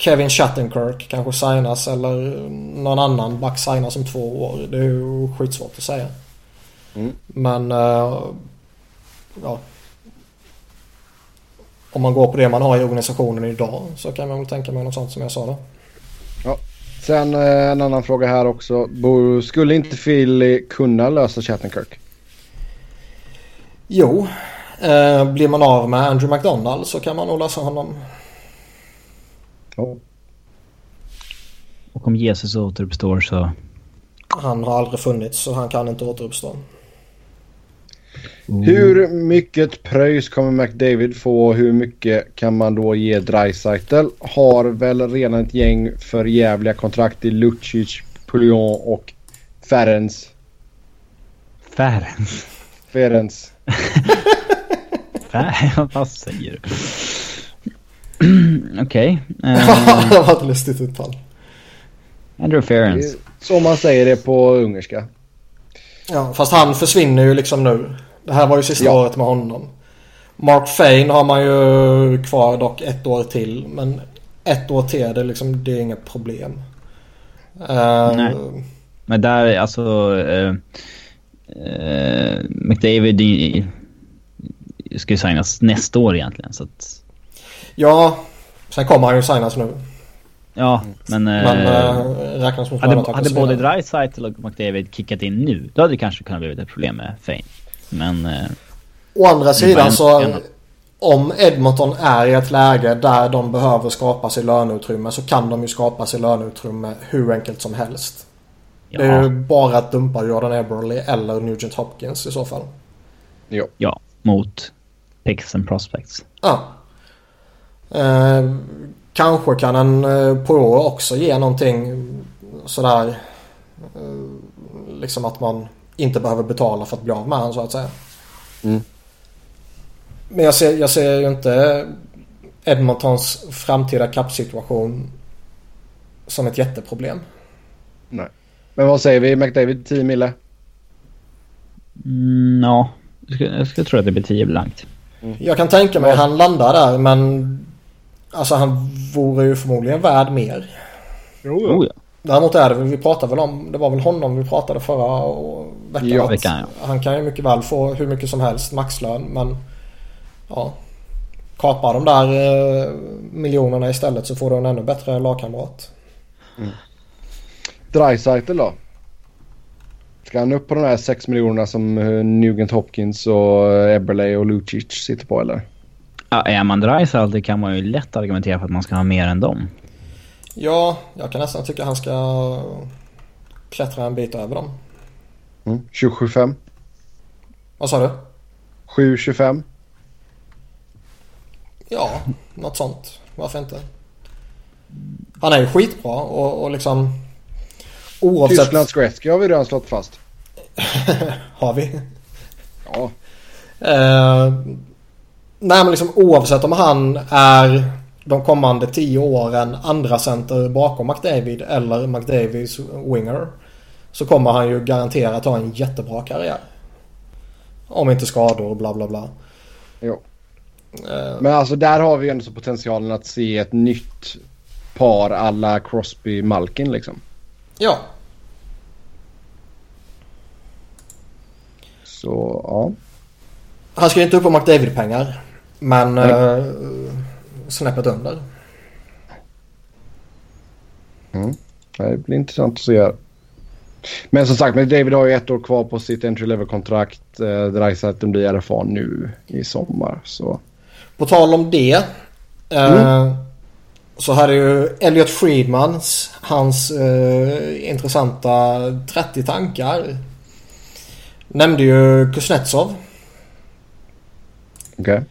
Kevin Shattenkirk kanske signas eller någon annan back signas om två år. Det är ju skitsvårt att säga. Mm. Men eh, ja. Om man går på det man har i organisationen idag så kan man väl tänka mig något sånt som jag sa då. Sen eh, en annan fråga här också. Skulle inte Philly kunna lösa Chattenkirk? Jo, eh, blir man av med Andrew McDonald så kan man nog lösa honom. Ja. Och om Jesus återuppstår så... Han har aldrig funnits så han kan inte återuppstå. Hur mycket pröjs kommer McDavid få och hur mycket kan man då ge Dreisaitl? Har väl redan ett gäng för jävliga kontrakt i Lucic, Poulion och Ferens. Färens. Ferens. <laughs> Fär... Vad säger du? <clears throat> Okej. <laughs> det eh, var ett lustigt Det Ferens. är Som man säger det på ungerska. Ja, fast han försvinner ju liksom nu. Det här var ju sista Ja. året med honom. Mark Fane har man ju kvar dock ett år till. Men ett år till är det liksom, det är inget problem. Eh, Nej. Men där, alltså... eh, eh, McDavid ska ju signas nästa år egentligen. Så att, Ja, sen kommer han ju signas nu. ja, men... eh, Men äh, räknas mot hade, hade både Dreisaitl och McDavid kickat in nu, då hade det kanske kunnat bli ett problem med Fane. Men... eh, Å andra sidan en- så en- om Edmonton är i ett läge där de behöver skapa sig löneutrymme så kan de ju skapa sig löneutrymme hur enkelt som helst. ja, Det är ju bara att dumpa Jordan Eberle eller Nugent Hopkins i så fall. Jo. ja, mot picks and prospects. Ja. Eh, kanske kan en eh, Poirot också ge någonting sådär. Eh, liksom att man inte behöver betala för att bli av med honom så att säga. Mm. Men jag ser, jag ser ju inte Edmontons framtida kappsituation som ett jätteproblem. Nej. Men vad säger vi? McDavid 10 mille? Mm, ja, jag skulle, jag skulle tro att det blir 10 blankt. Jag kan tänka mig att han landar där men alltså han vore ju förmodligen värd mer. Jo, Oh, ja. Däremot är det vi pratade väl om, det var väl honom vi pratade förra och- veckan. Ja, veckan, Han kan ju mycket väl få hur mycket som helst maxlön men ja. Kapa de där eh, miljonerna istället så får du en ännu bättre lagkamrat. Dreisaitl då? Ska han upp på de här 6 miljonerna som eh, Nugent Hopkins och eh, Eberle och Lucic sitter på eller? Ja, är man Dreisaitl kan man ju lätt argumentera för att man ska ha mer än dem. Ja, jag kan nästan tycka han ska klättra en bit över dem. Mm. 27-25? Vad sa du? 7-25? Ja, något sånt. Varför inte? Han är ju skitbra och, och liksom oavsett... Tysklands Gretzky har vi redan slått fast. <laughs> Har vi? Ja. Eh, nej men liksom oavsett om han är de kommande tio åren andra center bakom McDavid eller McDavids winger. Så kommer han ju garanterat ha en jättebra karriär. Om inte skador och bla bla bla. Jo. Eh, Men alltså där har vi ju ändå så potentialen att se ett nytt par alla Crosby Malkin liksom. ja, Så ja. han ska ju inte upp på McDavid-pengar. Men eh, snäppet under. Det blir intressant att se. Men som sagt, men David har ju ett år kvar på sitt entry level-kontrakt. Eh, Dreisaitl blir RFA nu i sommar. Så På tal om det. Eh, Så hade ju Elliot Friedmans hans eh, intressanta 30 tankar. Nämnde ju Kuznetsov. okej. Eh,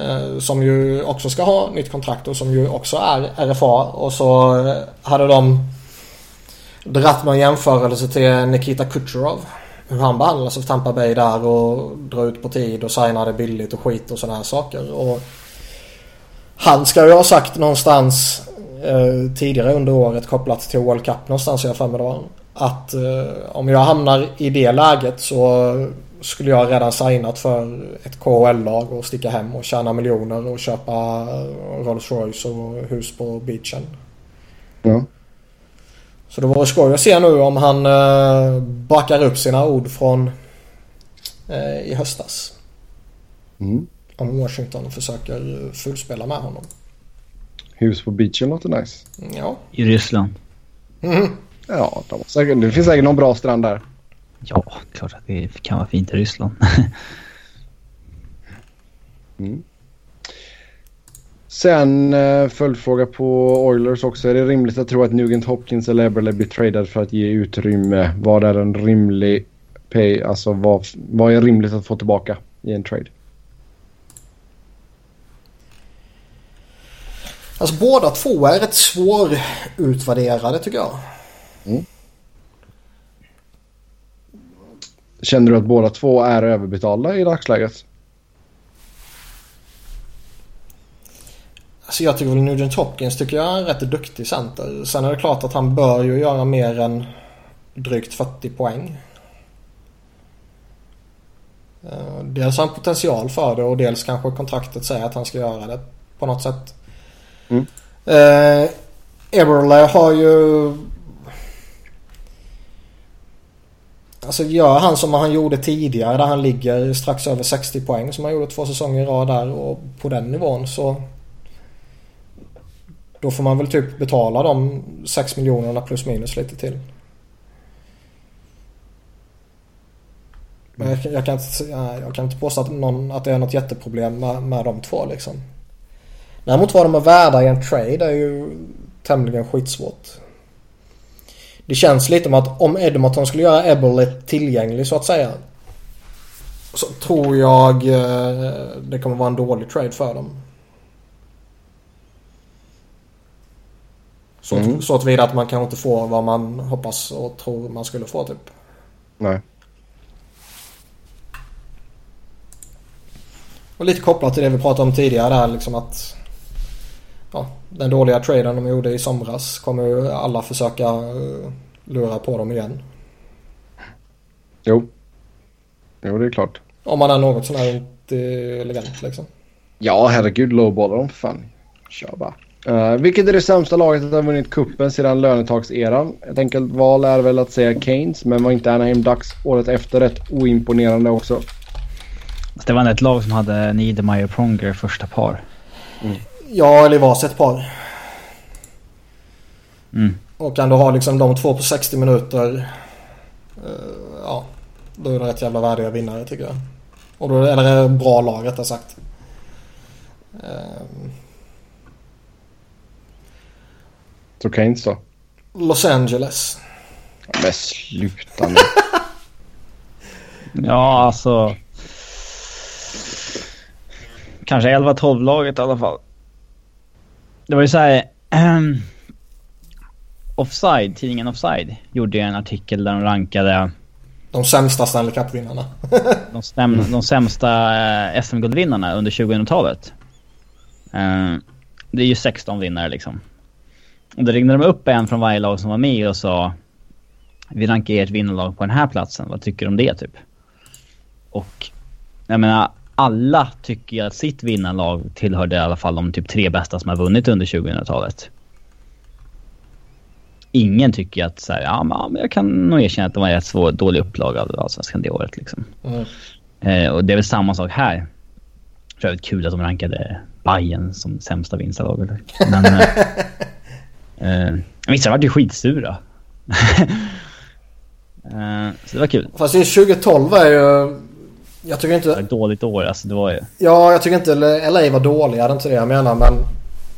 Eh, som ju också ska ha nytt kontrakt och som ju också är RFA. Och så eh, hade de dratt någon jämförelse till Nikita Kucherov. Hur han behandlas av Tampa Bay där och drar ut på tid och signade billigt och skit och sådana här saker. Och han ska ju ha sagt någonstans eh, tidigare under året kopplat till World Cup någonstans jag för mig det var. Att eh, om jag hamnar i det läget så skulle jag redan signat för ett KHL-lag och sticka hem och tjäna miljoner och köpa Rolls Royce och hus på beachen. Ja. Så det vore skoj att se nu om han eh, backar upp sina ord från eh, i höstas. Mm. Om Washington försöker fulspela med honom. Hus på beachen låter nice. Ja. I Ryssland. Mhm. Ja, säkert, det finns säkert någon bra strand där. Ja, klart att det kan vara fint i Ryssland. <laughs> Sen eh, följdfråga på Oilers också. Är det rimligt att tro att Nugent Hopkins eller Eberle blir tradad för att ge utrymme? Vad är en rimlig pay? Alltså vad, vad är rimligt att få tillbaka i en trade? Alltså båda två är rätt svårutvärderade tycker jag. Känner du att båda två är överbetalda i dagsläget? Alltså jag tycker väl Nugent Hopkins tycker jag är en rätt duktig center. Sen är det klart att han bör ju göra mer än drygt 40 poäng. Eh, Dels har han potential för det och dels kanske kontraktet säger att han ska göra det på något sätt. Mm. Eh, Eberle har ju... Alltså gör han som han gjorde tidigare där han ligger strax över 60 poäng som han gjorde två säsonger i rad där och på den nivån så då får man väl typ betala de 6 miljonerna plus minus lite till. Men jag, jag, kan inte, jag kan inte påstå att, någon, att det är något jätteproblem med, med de två liksom. Däremot vad de är värda i en trade är ju tämligen skitsvårt. Det känns lite som att om Edmonton skulle göra Eberle tillgänglig så att säga. Så tror jag eh, det kommer vara en dålig trade för dem. Så, Mm. så att vidare att man kanske inte får vad man hoppas och tror man skulle få typ. Nej. Och lite kopplat till det vi pratade om tidigare där liksom att den dåliga traden de gjorde i somras kommer ju alla försöka uh, lura på dem igen. Jo. Jo, det är klart. Om man är något sån här intelligent liksom. Ja, herregud. Lowballar dem för fan. Kör bara. Uh, vilket är det sämsta laget att ha vunnit kuppen sedan lönetakseran? Ett enkelt val är väl att säga Keynes, men var inte Anaheim Ducks året efter rätt oimponerande också? Det var ett lag som hade Niedermayer och Pronger första par. Mm. Ja, eller varsitt par. Mm. Och kan du ha liksom de två på 60 minuter. Uh, ja, då är det rätt jävla värdiga vinnare tycker jag. Och då, eller bra lag rättare sagt. Uh, Så Keynes då? Los Angeles. Men sluta nu. <laughs> ja, alltså. Kanske 11-12 laget i alla fall. Det var ju såhär... Ähm, Offside, tidningen Offside, gjorde ju en artikel där de rankade... De sämsta Stanley Cup-vinnarna. <laughs> de, stäm, de sämsta äh, SM-guldvinnarna under 2000-talet. Äh, det är ju 16 vinnare liksom. Och då ringde de upp en från varje lag som var med och sa Vi rankar ert vinnarlag på den här platsen, vad tycker du om det typ? Och jag menar, alla tycker att sitt vinnarlag tillhörde i alla fall de typ tre bästa som har vunnit under 2000-talet. Ingen tycker att så här, ja men jag kan nog erkänna att det var en rätt svår, dålig upplaga av Allsvenskan det året liksom. Mm. Eh, och det är väl samma sak här. För övrigt kul att de rankade Bayern som sämsta vinstarlaget. Men... eh, <laughs> Eh, vissa var ju skitsura. <laughs> eh, så det var kul. Fast 2012 är ju... Jag tycker inte... Det var ett dåligt år alltså. Det var ju... Ja, jag tycker inte LA var dåliga. Det är inte det jag menar, men...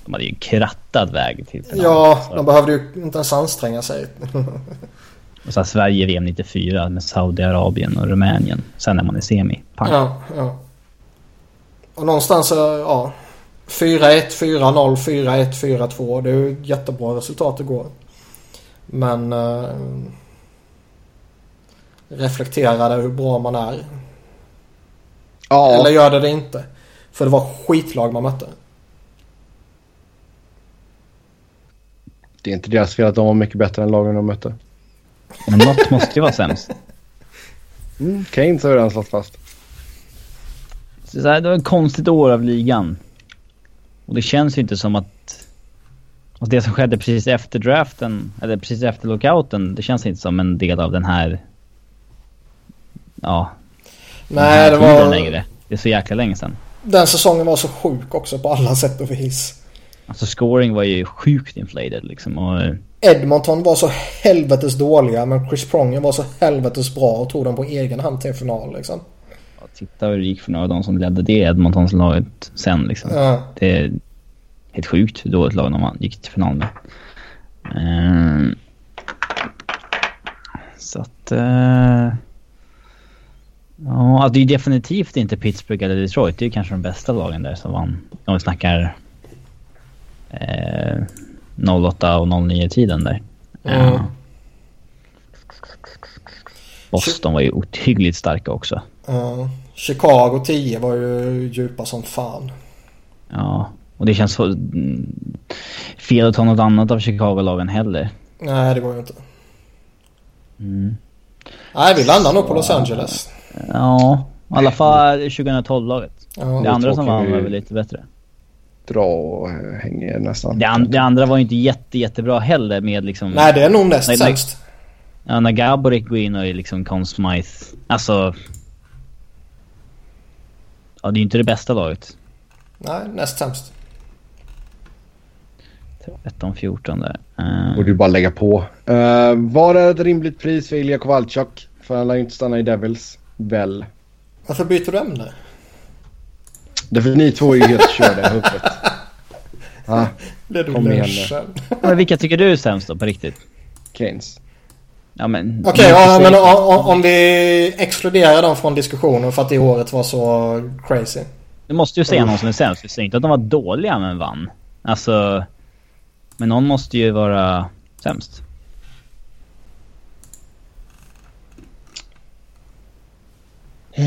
De hade ju en krattad väg till finalen. Ja, så. de behövde ju inte ens anstränga sig. <laughs> och så Sverige VM 94 med Saudiarabien och Rumänien. Sen är man i semi. Pang. Ja, ja. Och någonstans, ja. 4-1, 4-0, 4-1, 4-2. Det är ju jättebra resultat igår. Men... Eh, reflektera hur bra man är. Ja. Eller gör det det inte. För det var skitlag man mötte. Det är inte deras fel att de var mycket bättre än lagen de mötte. Men något måste ju vara sämst. <laughs> Mm, Keynes har redan slått fast. Så här, det var ett konstigt år av ligan. Och det känns ju inte som att... Alltså det som skedde precis efter draften, eller precis efter lockouten, det känns inte som en del av den här... Ja... Nej, det var... Längre. Det är så jäkla länge sedan. Den säsongen var så sjuk också på alla sätt och vis. Alltså scoring var ju sjukt inflated liksom och... Edmonton var så helvetes dåliga men Chris Pronger var så helvetes bra och tog dem på egen hand till final liksom. Ja, titta hur det gick för några av de som ledde det Edmontons laget sen liksom. Ja. Det är helt sjukt hur dåligt lag de gick till final med. Uh, så att... Uh, ja, det är definitivt inte Pittsburgh eller Detroit. Det är kanske de bästa lagen där som vann. Om vi snackar uh, 08 och 09 tiden där. Mm. Boston var ju ohyggligt starka också. Uh, Chicago 10 var ju djupa som fan. Ja, och det känns så mm, fel att ta något annat av Chicago-lagen heller. Nej, det går ju inte. Mm. Nej, vi landar nog på Los Angeles. Ja, i alla fall 2012-laget. Ja, det andra som vann var väl lite bättre. Dra och hänga nästan. Det, an det, andra var ju inte jätte, jättebra heller med liksom... Nej, det är nog näst sämst. Ja, när Gaborik går in och är liksom Conn Smythe. Alltså... Ja, det är ju inte det bästa laget. Nej, näst sämst. 13-14 där. Uh... Borde ju bara lägga på. Uh, var är ett rimligt pris för Ilja Kowalczuk? För han lär ju inte stanna i Devils. Väl? Varför byter du ämne? Därför ni två är ju helt <laughs> körda i huvudet. Ah, kom igen nu. Men vilka tycker du är sämst då på riktigt? Keynes. Ja, men... Okej, okay, ja, men om, om vi exkluderar dem från diskussionen för att det året var så crazy. Du måste ju säga någon som är sämst. Du säger inte att de var dåliga men vann. Alltså... Men någon måste ju vara sämst. <sighs>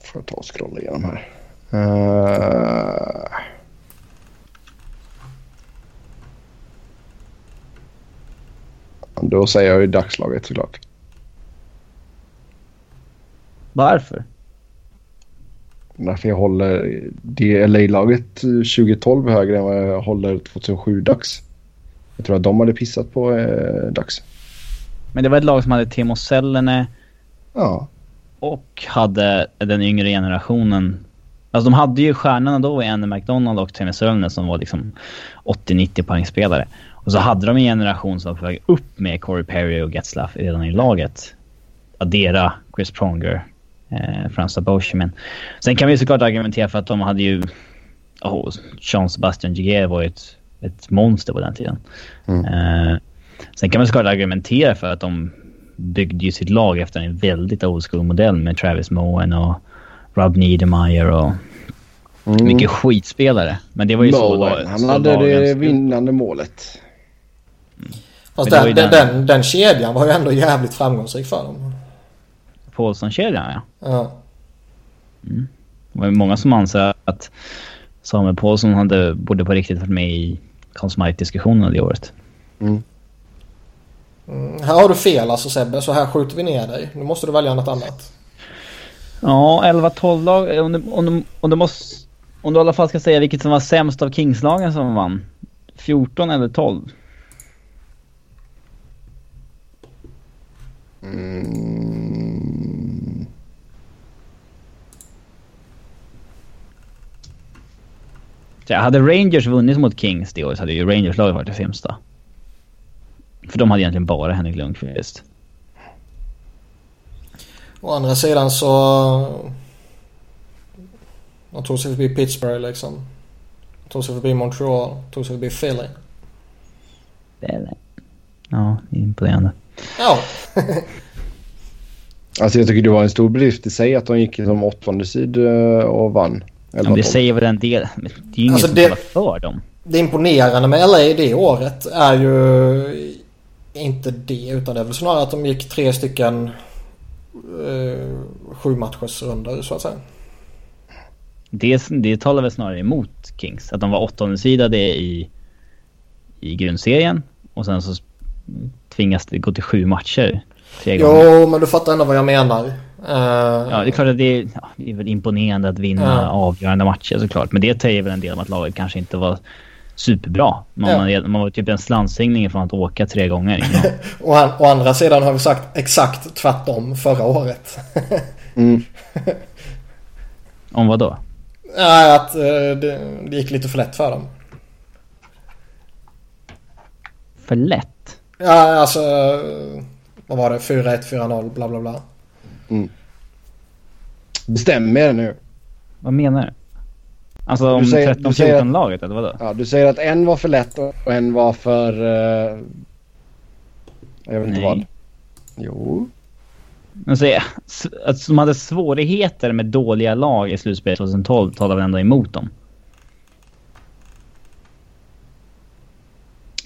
Får jag ta och scrolla igenom här. Uh... Då säger jag ju dagslaget såklart. Varför? Därför jag håller det LA-laget 2012 högre än vad jag håller 2007-dags. Jag tror att de hade pissat på eh, dags. Men det var ett lag som hade Timo Sellene Ja. och hade den yngre generationen. Alltså de hade ju stjärnorna då i Andy McDonald och Timo Sellene som var liksom 80-90 poängspelare. Och så hade de en generation som var på väg upp med Corey Perry och Getzlaff redan i laget. Adera, Chris Pronger, eh, Frans Boschemin. Sen kan vi såklart argumentera för att de hade ju... Oh, Jean Sebastian Giger var ju ett, ett monster på den tiden. Mm. Eh, sen kan man såklart argumentera för att de byggde ju sitt lag efter en väldigt old school-modell med Travis Moen och Rob Niedermeyer och Mm. mycket skitspelare. Men det var ju så... Moen, då- han så hade det vinnande målet. Fast Men det var den, den, den- den, kedjan var ju ändå jävligt framgångsrik för dem. Paulsson-kedjan, ja. Ja. Det var ju många som anser att Samuel Paulsson hade, borde på riktigt varit med i Conn Smythe-diskussionerna det året. Mm. Mm, här har du fel alltså Sebbe, så här skjuter vi ner dig. Nu måste du välja något annat. Ja, 11-12 lag. Om du, om, du, om, du måste, om du i alla fall ska säga vilket som var sämst av Kingslagen som vann. 14 eller 12? Mm. Så hade Rangers vunnit mot Kings det året hade ju Rangers-laget varit det sämsta. För de hade egentligen bara Henrik Lundqvist. Å andra sidan så... De tog sig förbi Pittsburgh liksom. De tog sig förbi Montreal. Tog sig förbi Philly. Det är det. Ja, imponerande. Ja. <laughs> Alltså jag tycker det var en stor bedrift i sig att de gick som åttonde sid eh, och vann. Om det 11-12. säger väl en del. Men det är ju ingen Alltså som det- talar för dem. Det imponerande med LA det året är ju inte det utan det är väl snarare att de gick tre stycken eh, sju matchers runder så att säga. Det, det talar väl snarare emot Kings. Att de var åttondesidade i, i grundserien och sen så tvingas det gå till sju matcher. Jo men du fattar ändå vad jag menar. Eh, Ja, det är klart att det är, ja, det är väl imponerande att vinna Ja. avgörande matcher såklart. Men det säger väl en del om att laget kanske inte var superbra. Man, Ja. man, man var typ en slantsingning från att åka tre gånger. <laughs> Å, an- å andra sidan har vi sagt exakt tvärtom förra året. <laughs> Mm. om vad då? Nej, att eh, det, det gick lite för lätt för dem. För lätt? Ja, alltså... Vad var det? 4-1, 4-0, bla bla bla. Bestäm er nu. Vad menar du? Alltså om Du säger- du säger att- 13-14-laget eller vadå? Ja, du säger att en var för lätt och en var för... eh, jag vet inte Nej. vad. Jo. Men så, s- att de hade svårigheter med dåliga lag i slutspelet 2012 talar väl ändå emot dem?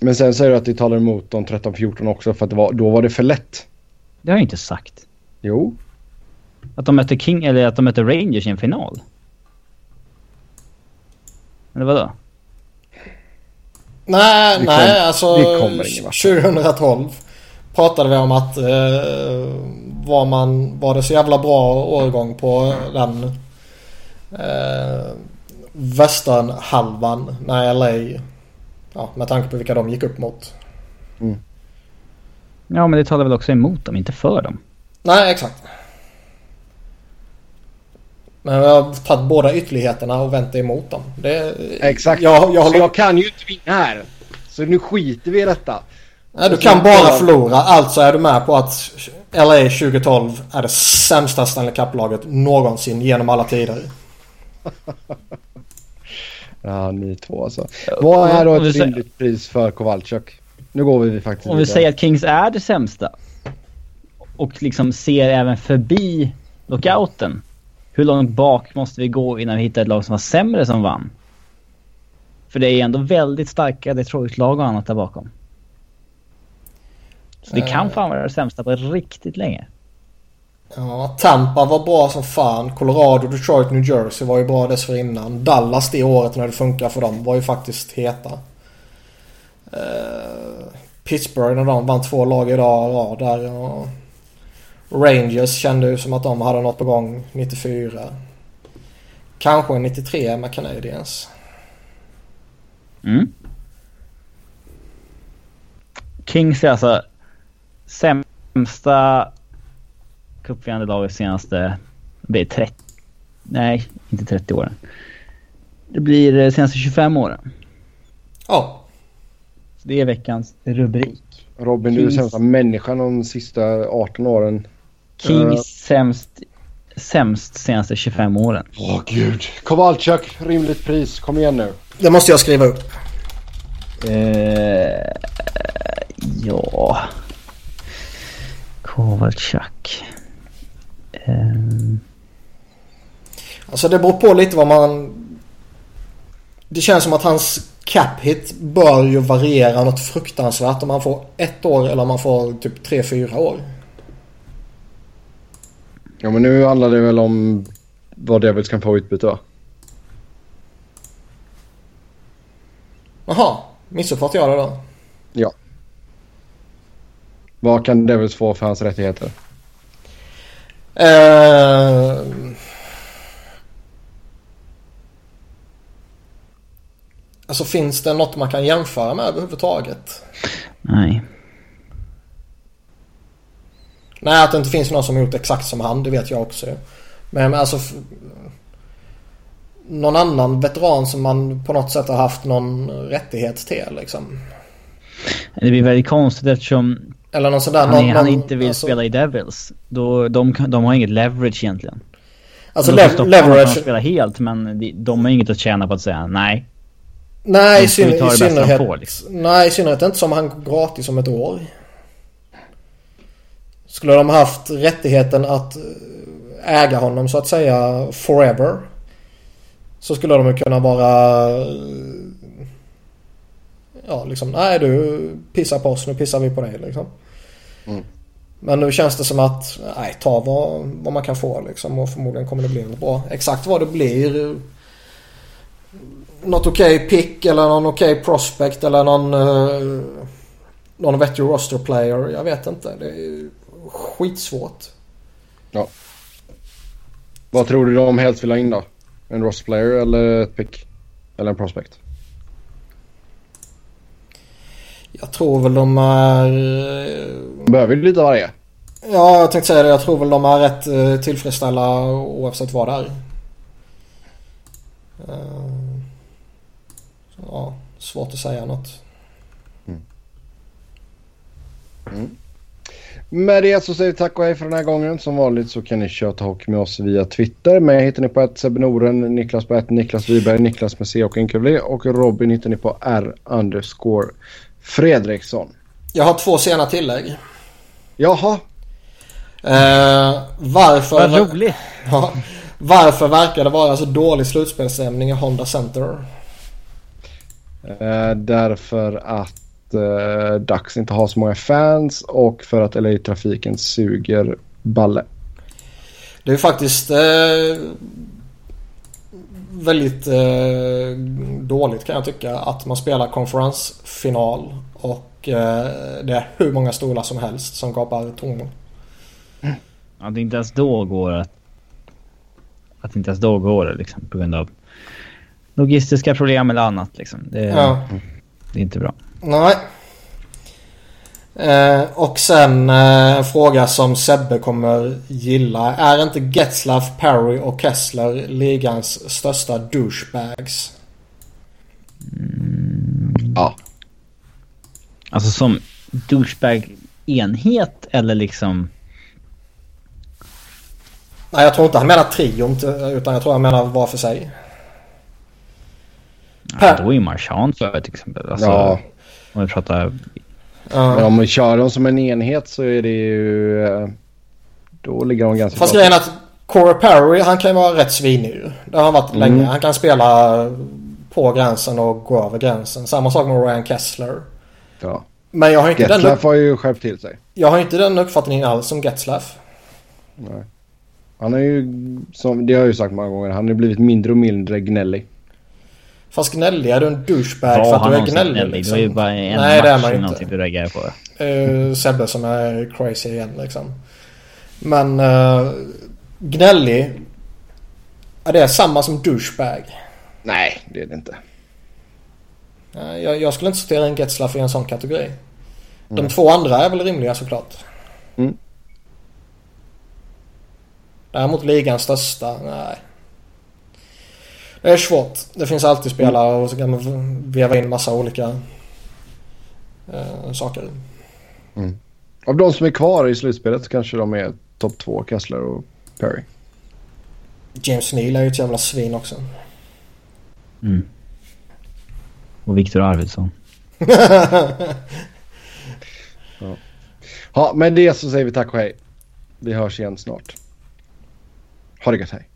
Men sen säger du att det talar emot de 13-14 också för att var, då var det för lätt. Det har jag inte sagt. Jo. Att de mötte King, eller att de mötte Rangers i en final. Eller vadå? Nej, Vi nej kom- alltså vi kommer ingen vart. 2012 pratade vi om att eh, var, man, var det så jävla bra årgång på den eh, västernhalvan när LA, ja, med tanke på vilka de gick upp mot. Ja, men det talar väl också emot dem, inte för dem. Nej, exakt. Men jag har tagit båda ytterligheterna och vänt emot dem. Det, Exakt. Jag, jag Så håller, jag kan ju inte vinna här. Så nu skiter vi i detta. nej, du kan bara förlora. Alltså är du med på att LA 2012 är det sämsta Stanley Cup-laget någonsin genom alla tider. <laughs> Ja, ni två alltså. Vad är då ett säger- rimligt pris för Kowalczyk? Nu går vi faktiskt Om vi säger att Kings är det sämsta och liksom ser även förbi lockouten. Hur långt bak måste vi gå innan vi hittar ett lag som var sämre som vann? För det är ändå väldigt starka Detroit-lag och annat där bakom. Så det kan fan vara det sämsta på riktigt länge. Ja, Tampa var bra som fan. Colorado, Detroit, New Jersey var ju bra dessförinnan. Dallas det året när det funkar för dem var ju faktiskt heta. Uh, Pittsburgh när de vann två lag idag ja, där. ja. Rangers kände ju som att de hade något på gång 94. Kanske 93 med Canadiens. Mm. Kings är alltså sämsta cupvinnande laget senaste... Det blir 30... Nej, inte 30 åren. Det blir eh, senaste 25 åren. Ja. Så det är veckans rubrik. Robin, du är sämsta människan de sista 18 åren. Kings uh. sämst, sämst senaste 25 åren. Åh oh, gud. Kowalczyk, rimligt pris. Kom igen nu. Det måste jag skriva upp. Uh, ja... Kowalczyk. Um... Alltså det beror på lite vad man... Det känns som att hans cap hit bör ju variera något fruktansvärt om man får ett år eller om man får typ tre, fyra år. Ja men nu handlar det väl om vad Devils kan få utbyte va? Jaha, missuppfattar jag det då? Ja. Vad kan Devils få för hans rättigheter? Uh... Alltså finns det något man kan jämföra med överhuvudtaget? Nej. Nej, att det inte finns någon som gjort exakt som han, det vet jag också. Men alltså... Någon annan veteran som man på något sätt har haft någon rättighet till liksom. Det blir väldigt konstigt eftersom eller någon sån där, han, någon, han inte vill alltså, spela i Devils. Då, de, de har inget leverage egentligen. Alltså lev leverage... De spela helt men de, de har inget att tjäna på att säga nej. Nej, i, syn i synnerhet. Får, liksom. Nej, i synnerhet inte som han gratis om ett år. Skulle de haft rättigheten att äga honom så att säga forever. Så skulle de kunna vara ja, liksom, nej du pissar på oss, nu pissar vi på dig liksom. Mm. Men nu känns det som att, nej ta vad, vad man kan få liksom och förmodligen kommer det bli något bra. Exakt vad det blir. Något okej okay pick eller någon okej okay prospect eller någon, uh, någon vettig roster player. Jag vet inte. Det är skitsvårt. Ja. Vad tror du de helst vill ha in då? En roster player eller ett pick? Eller en prospect? Jag tror väl de är... De behöver lite av varje. Ja, jag tänkte säga det. Jag tror väl de är rätt uh, tillfredsställda oavsett vad det är. Uh, ja, svårt att säga något. Mm. Mm. Med det så säger vi tack och hej för den här gången. Som vanligt så kan ni köta hockey med oss via Twitter. Mig hittar ni på ett Noren, Niklas på ett Niklas Wiberg, Niklas med C och en och Robin hittar ni på R underscore Fredriksson. Jag har två sena tillägg. Jaha. Eh, varför... Vad roligt. <laughs> Ja, varför verkar det vara så dålig slutspelsstämning i Honda Center? Eh, därför att eh, Dax inte har så många fans och för att LA-trafiken suger balle. Det är faktiskt eh, väldigt eh, dåligt kan jag tycka att man spelar konferensfinal och eh, det är hur många stolar som helst som gapar tomma. Är inte ens då går att... Att inte ens då går det liksom på grund av logistiska problem eller annat liksom. Det, ja. det är inte bra. Nej. Eh, och sen eh, en fråga som Sebbe kommer gilla. Är inte Getzlaff, Perry och Kessler ligans största douchebags? Mm. Ja. Alltså som douchebag-enhet eller liksom? Nej, jag tror inte han menar trion utan jag tror han menar var för sig. Ja, då är Marchand för till exempel. Alltså, ja. Om vi pratar Ja. Om vi kör dem som en enhet så är det ju... Eh, då ligger de ganska Fast grejen är att Corey Perry han kan ju vara rätt svinig Det har han varit mm. länge. Han kan spela på gränsen och gå över gränsen. Samma sak med Ryan Kessler. Ja. Men jag har inte, den, Getzlaff upp, har ju skärpt till sig. jag har inte den uppfattningen alls som Getzlaff. Nej. Han har ju, som det har jag ju sagt många gånger, han har blivit mindre och mindre gnällig. Fast gnällig är du en douchebag för Var att han du är gnällig. gnällig? Det Liksom. var ju bara en Nej, det är match man någonting inte. du reagerade på. Uh, Sebbe som är crazy igen liksom. Men uh, gnällig. Är det samma som douchebag? Nej, det är det inte. Nej, jag, jag skulle inte sortera en Getzlaff i en sån kategori. De två andra är väl rimliga såklart. Mm. Däremot ligans största, nej. Det är svårt. Det finns alltid spelare och så kan man veva in massa olika eh, saker. Av de som är kvar i slutspelet så kanske de är topp två, Kessler och Perry. James Neal är ju ett jävla svin också. Mm. Och Viktor Arvidsson. <laughs> Ja, med det så säger vi tack och hej. Vi hörs igen snart. Ha det gött, hej.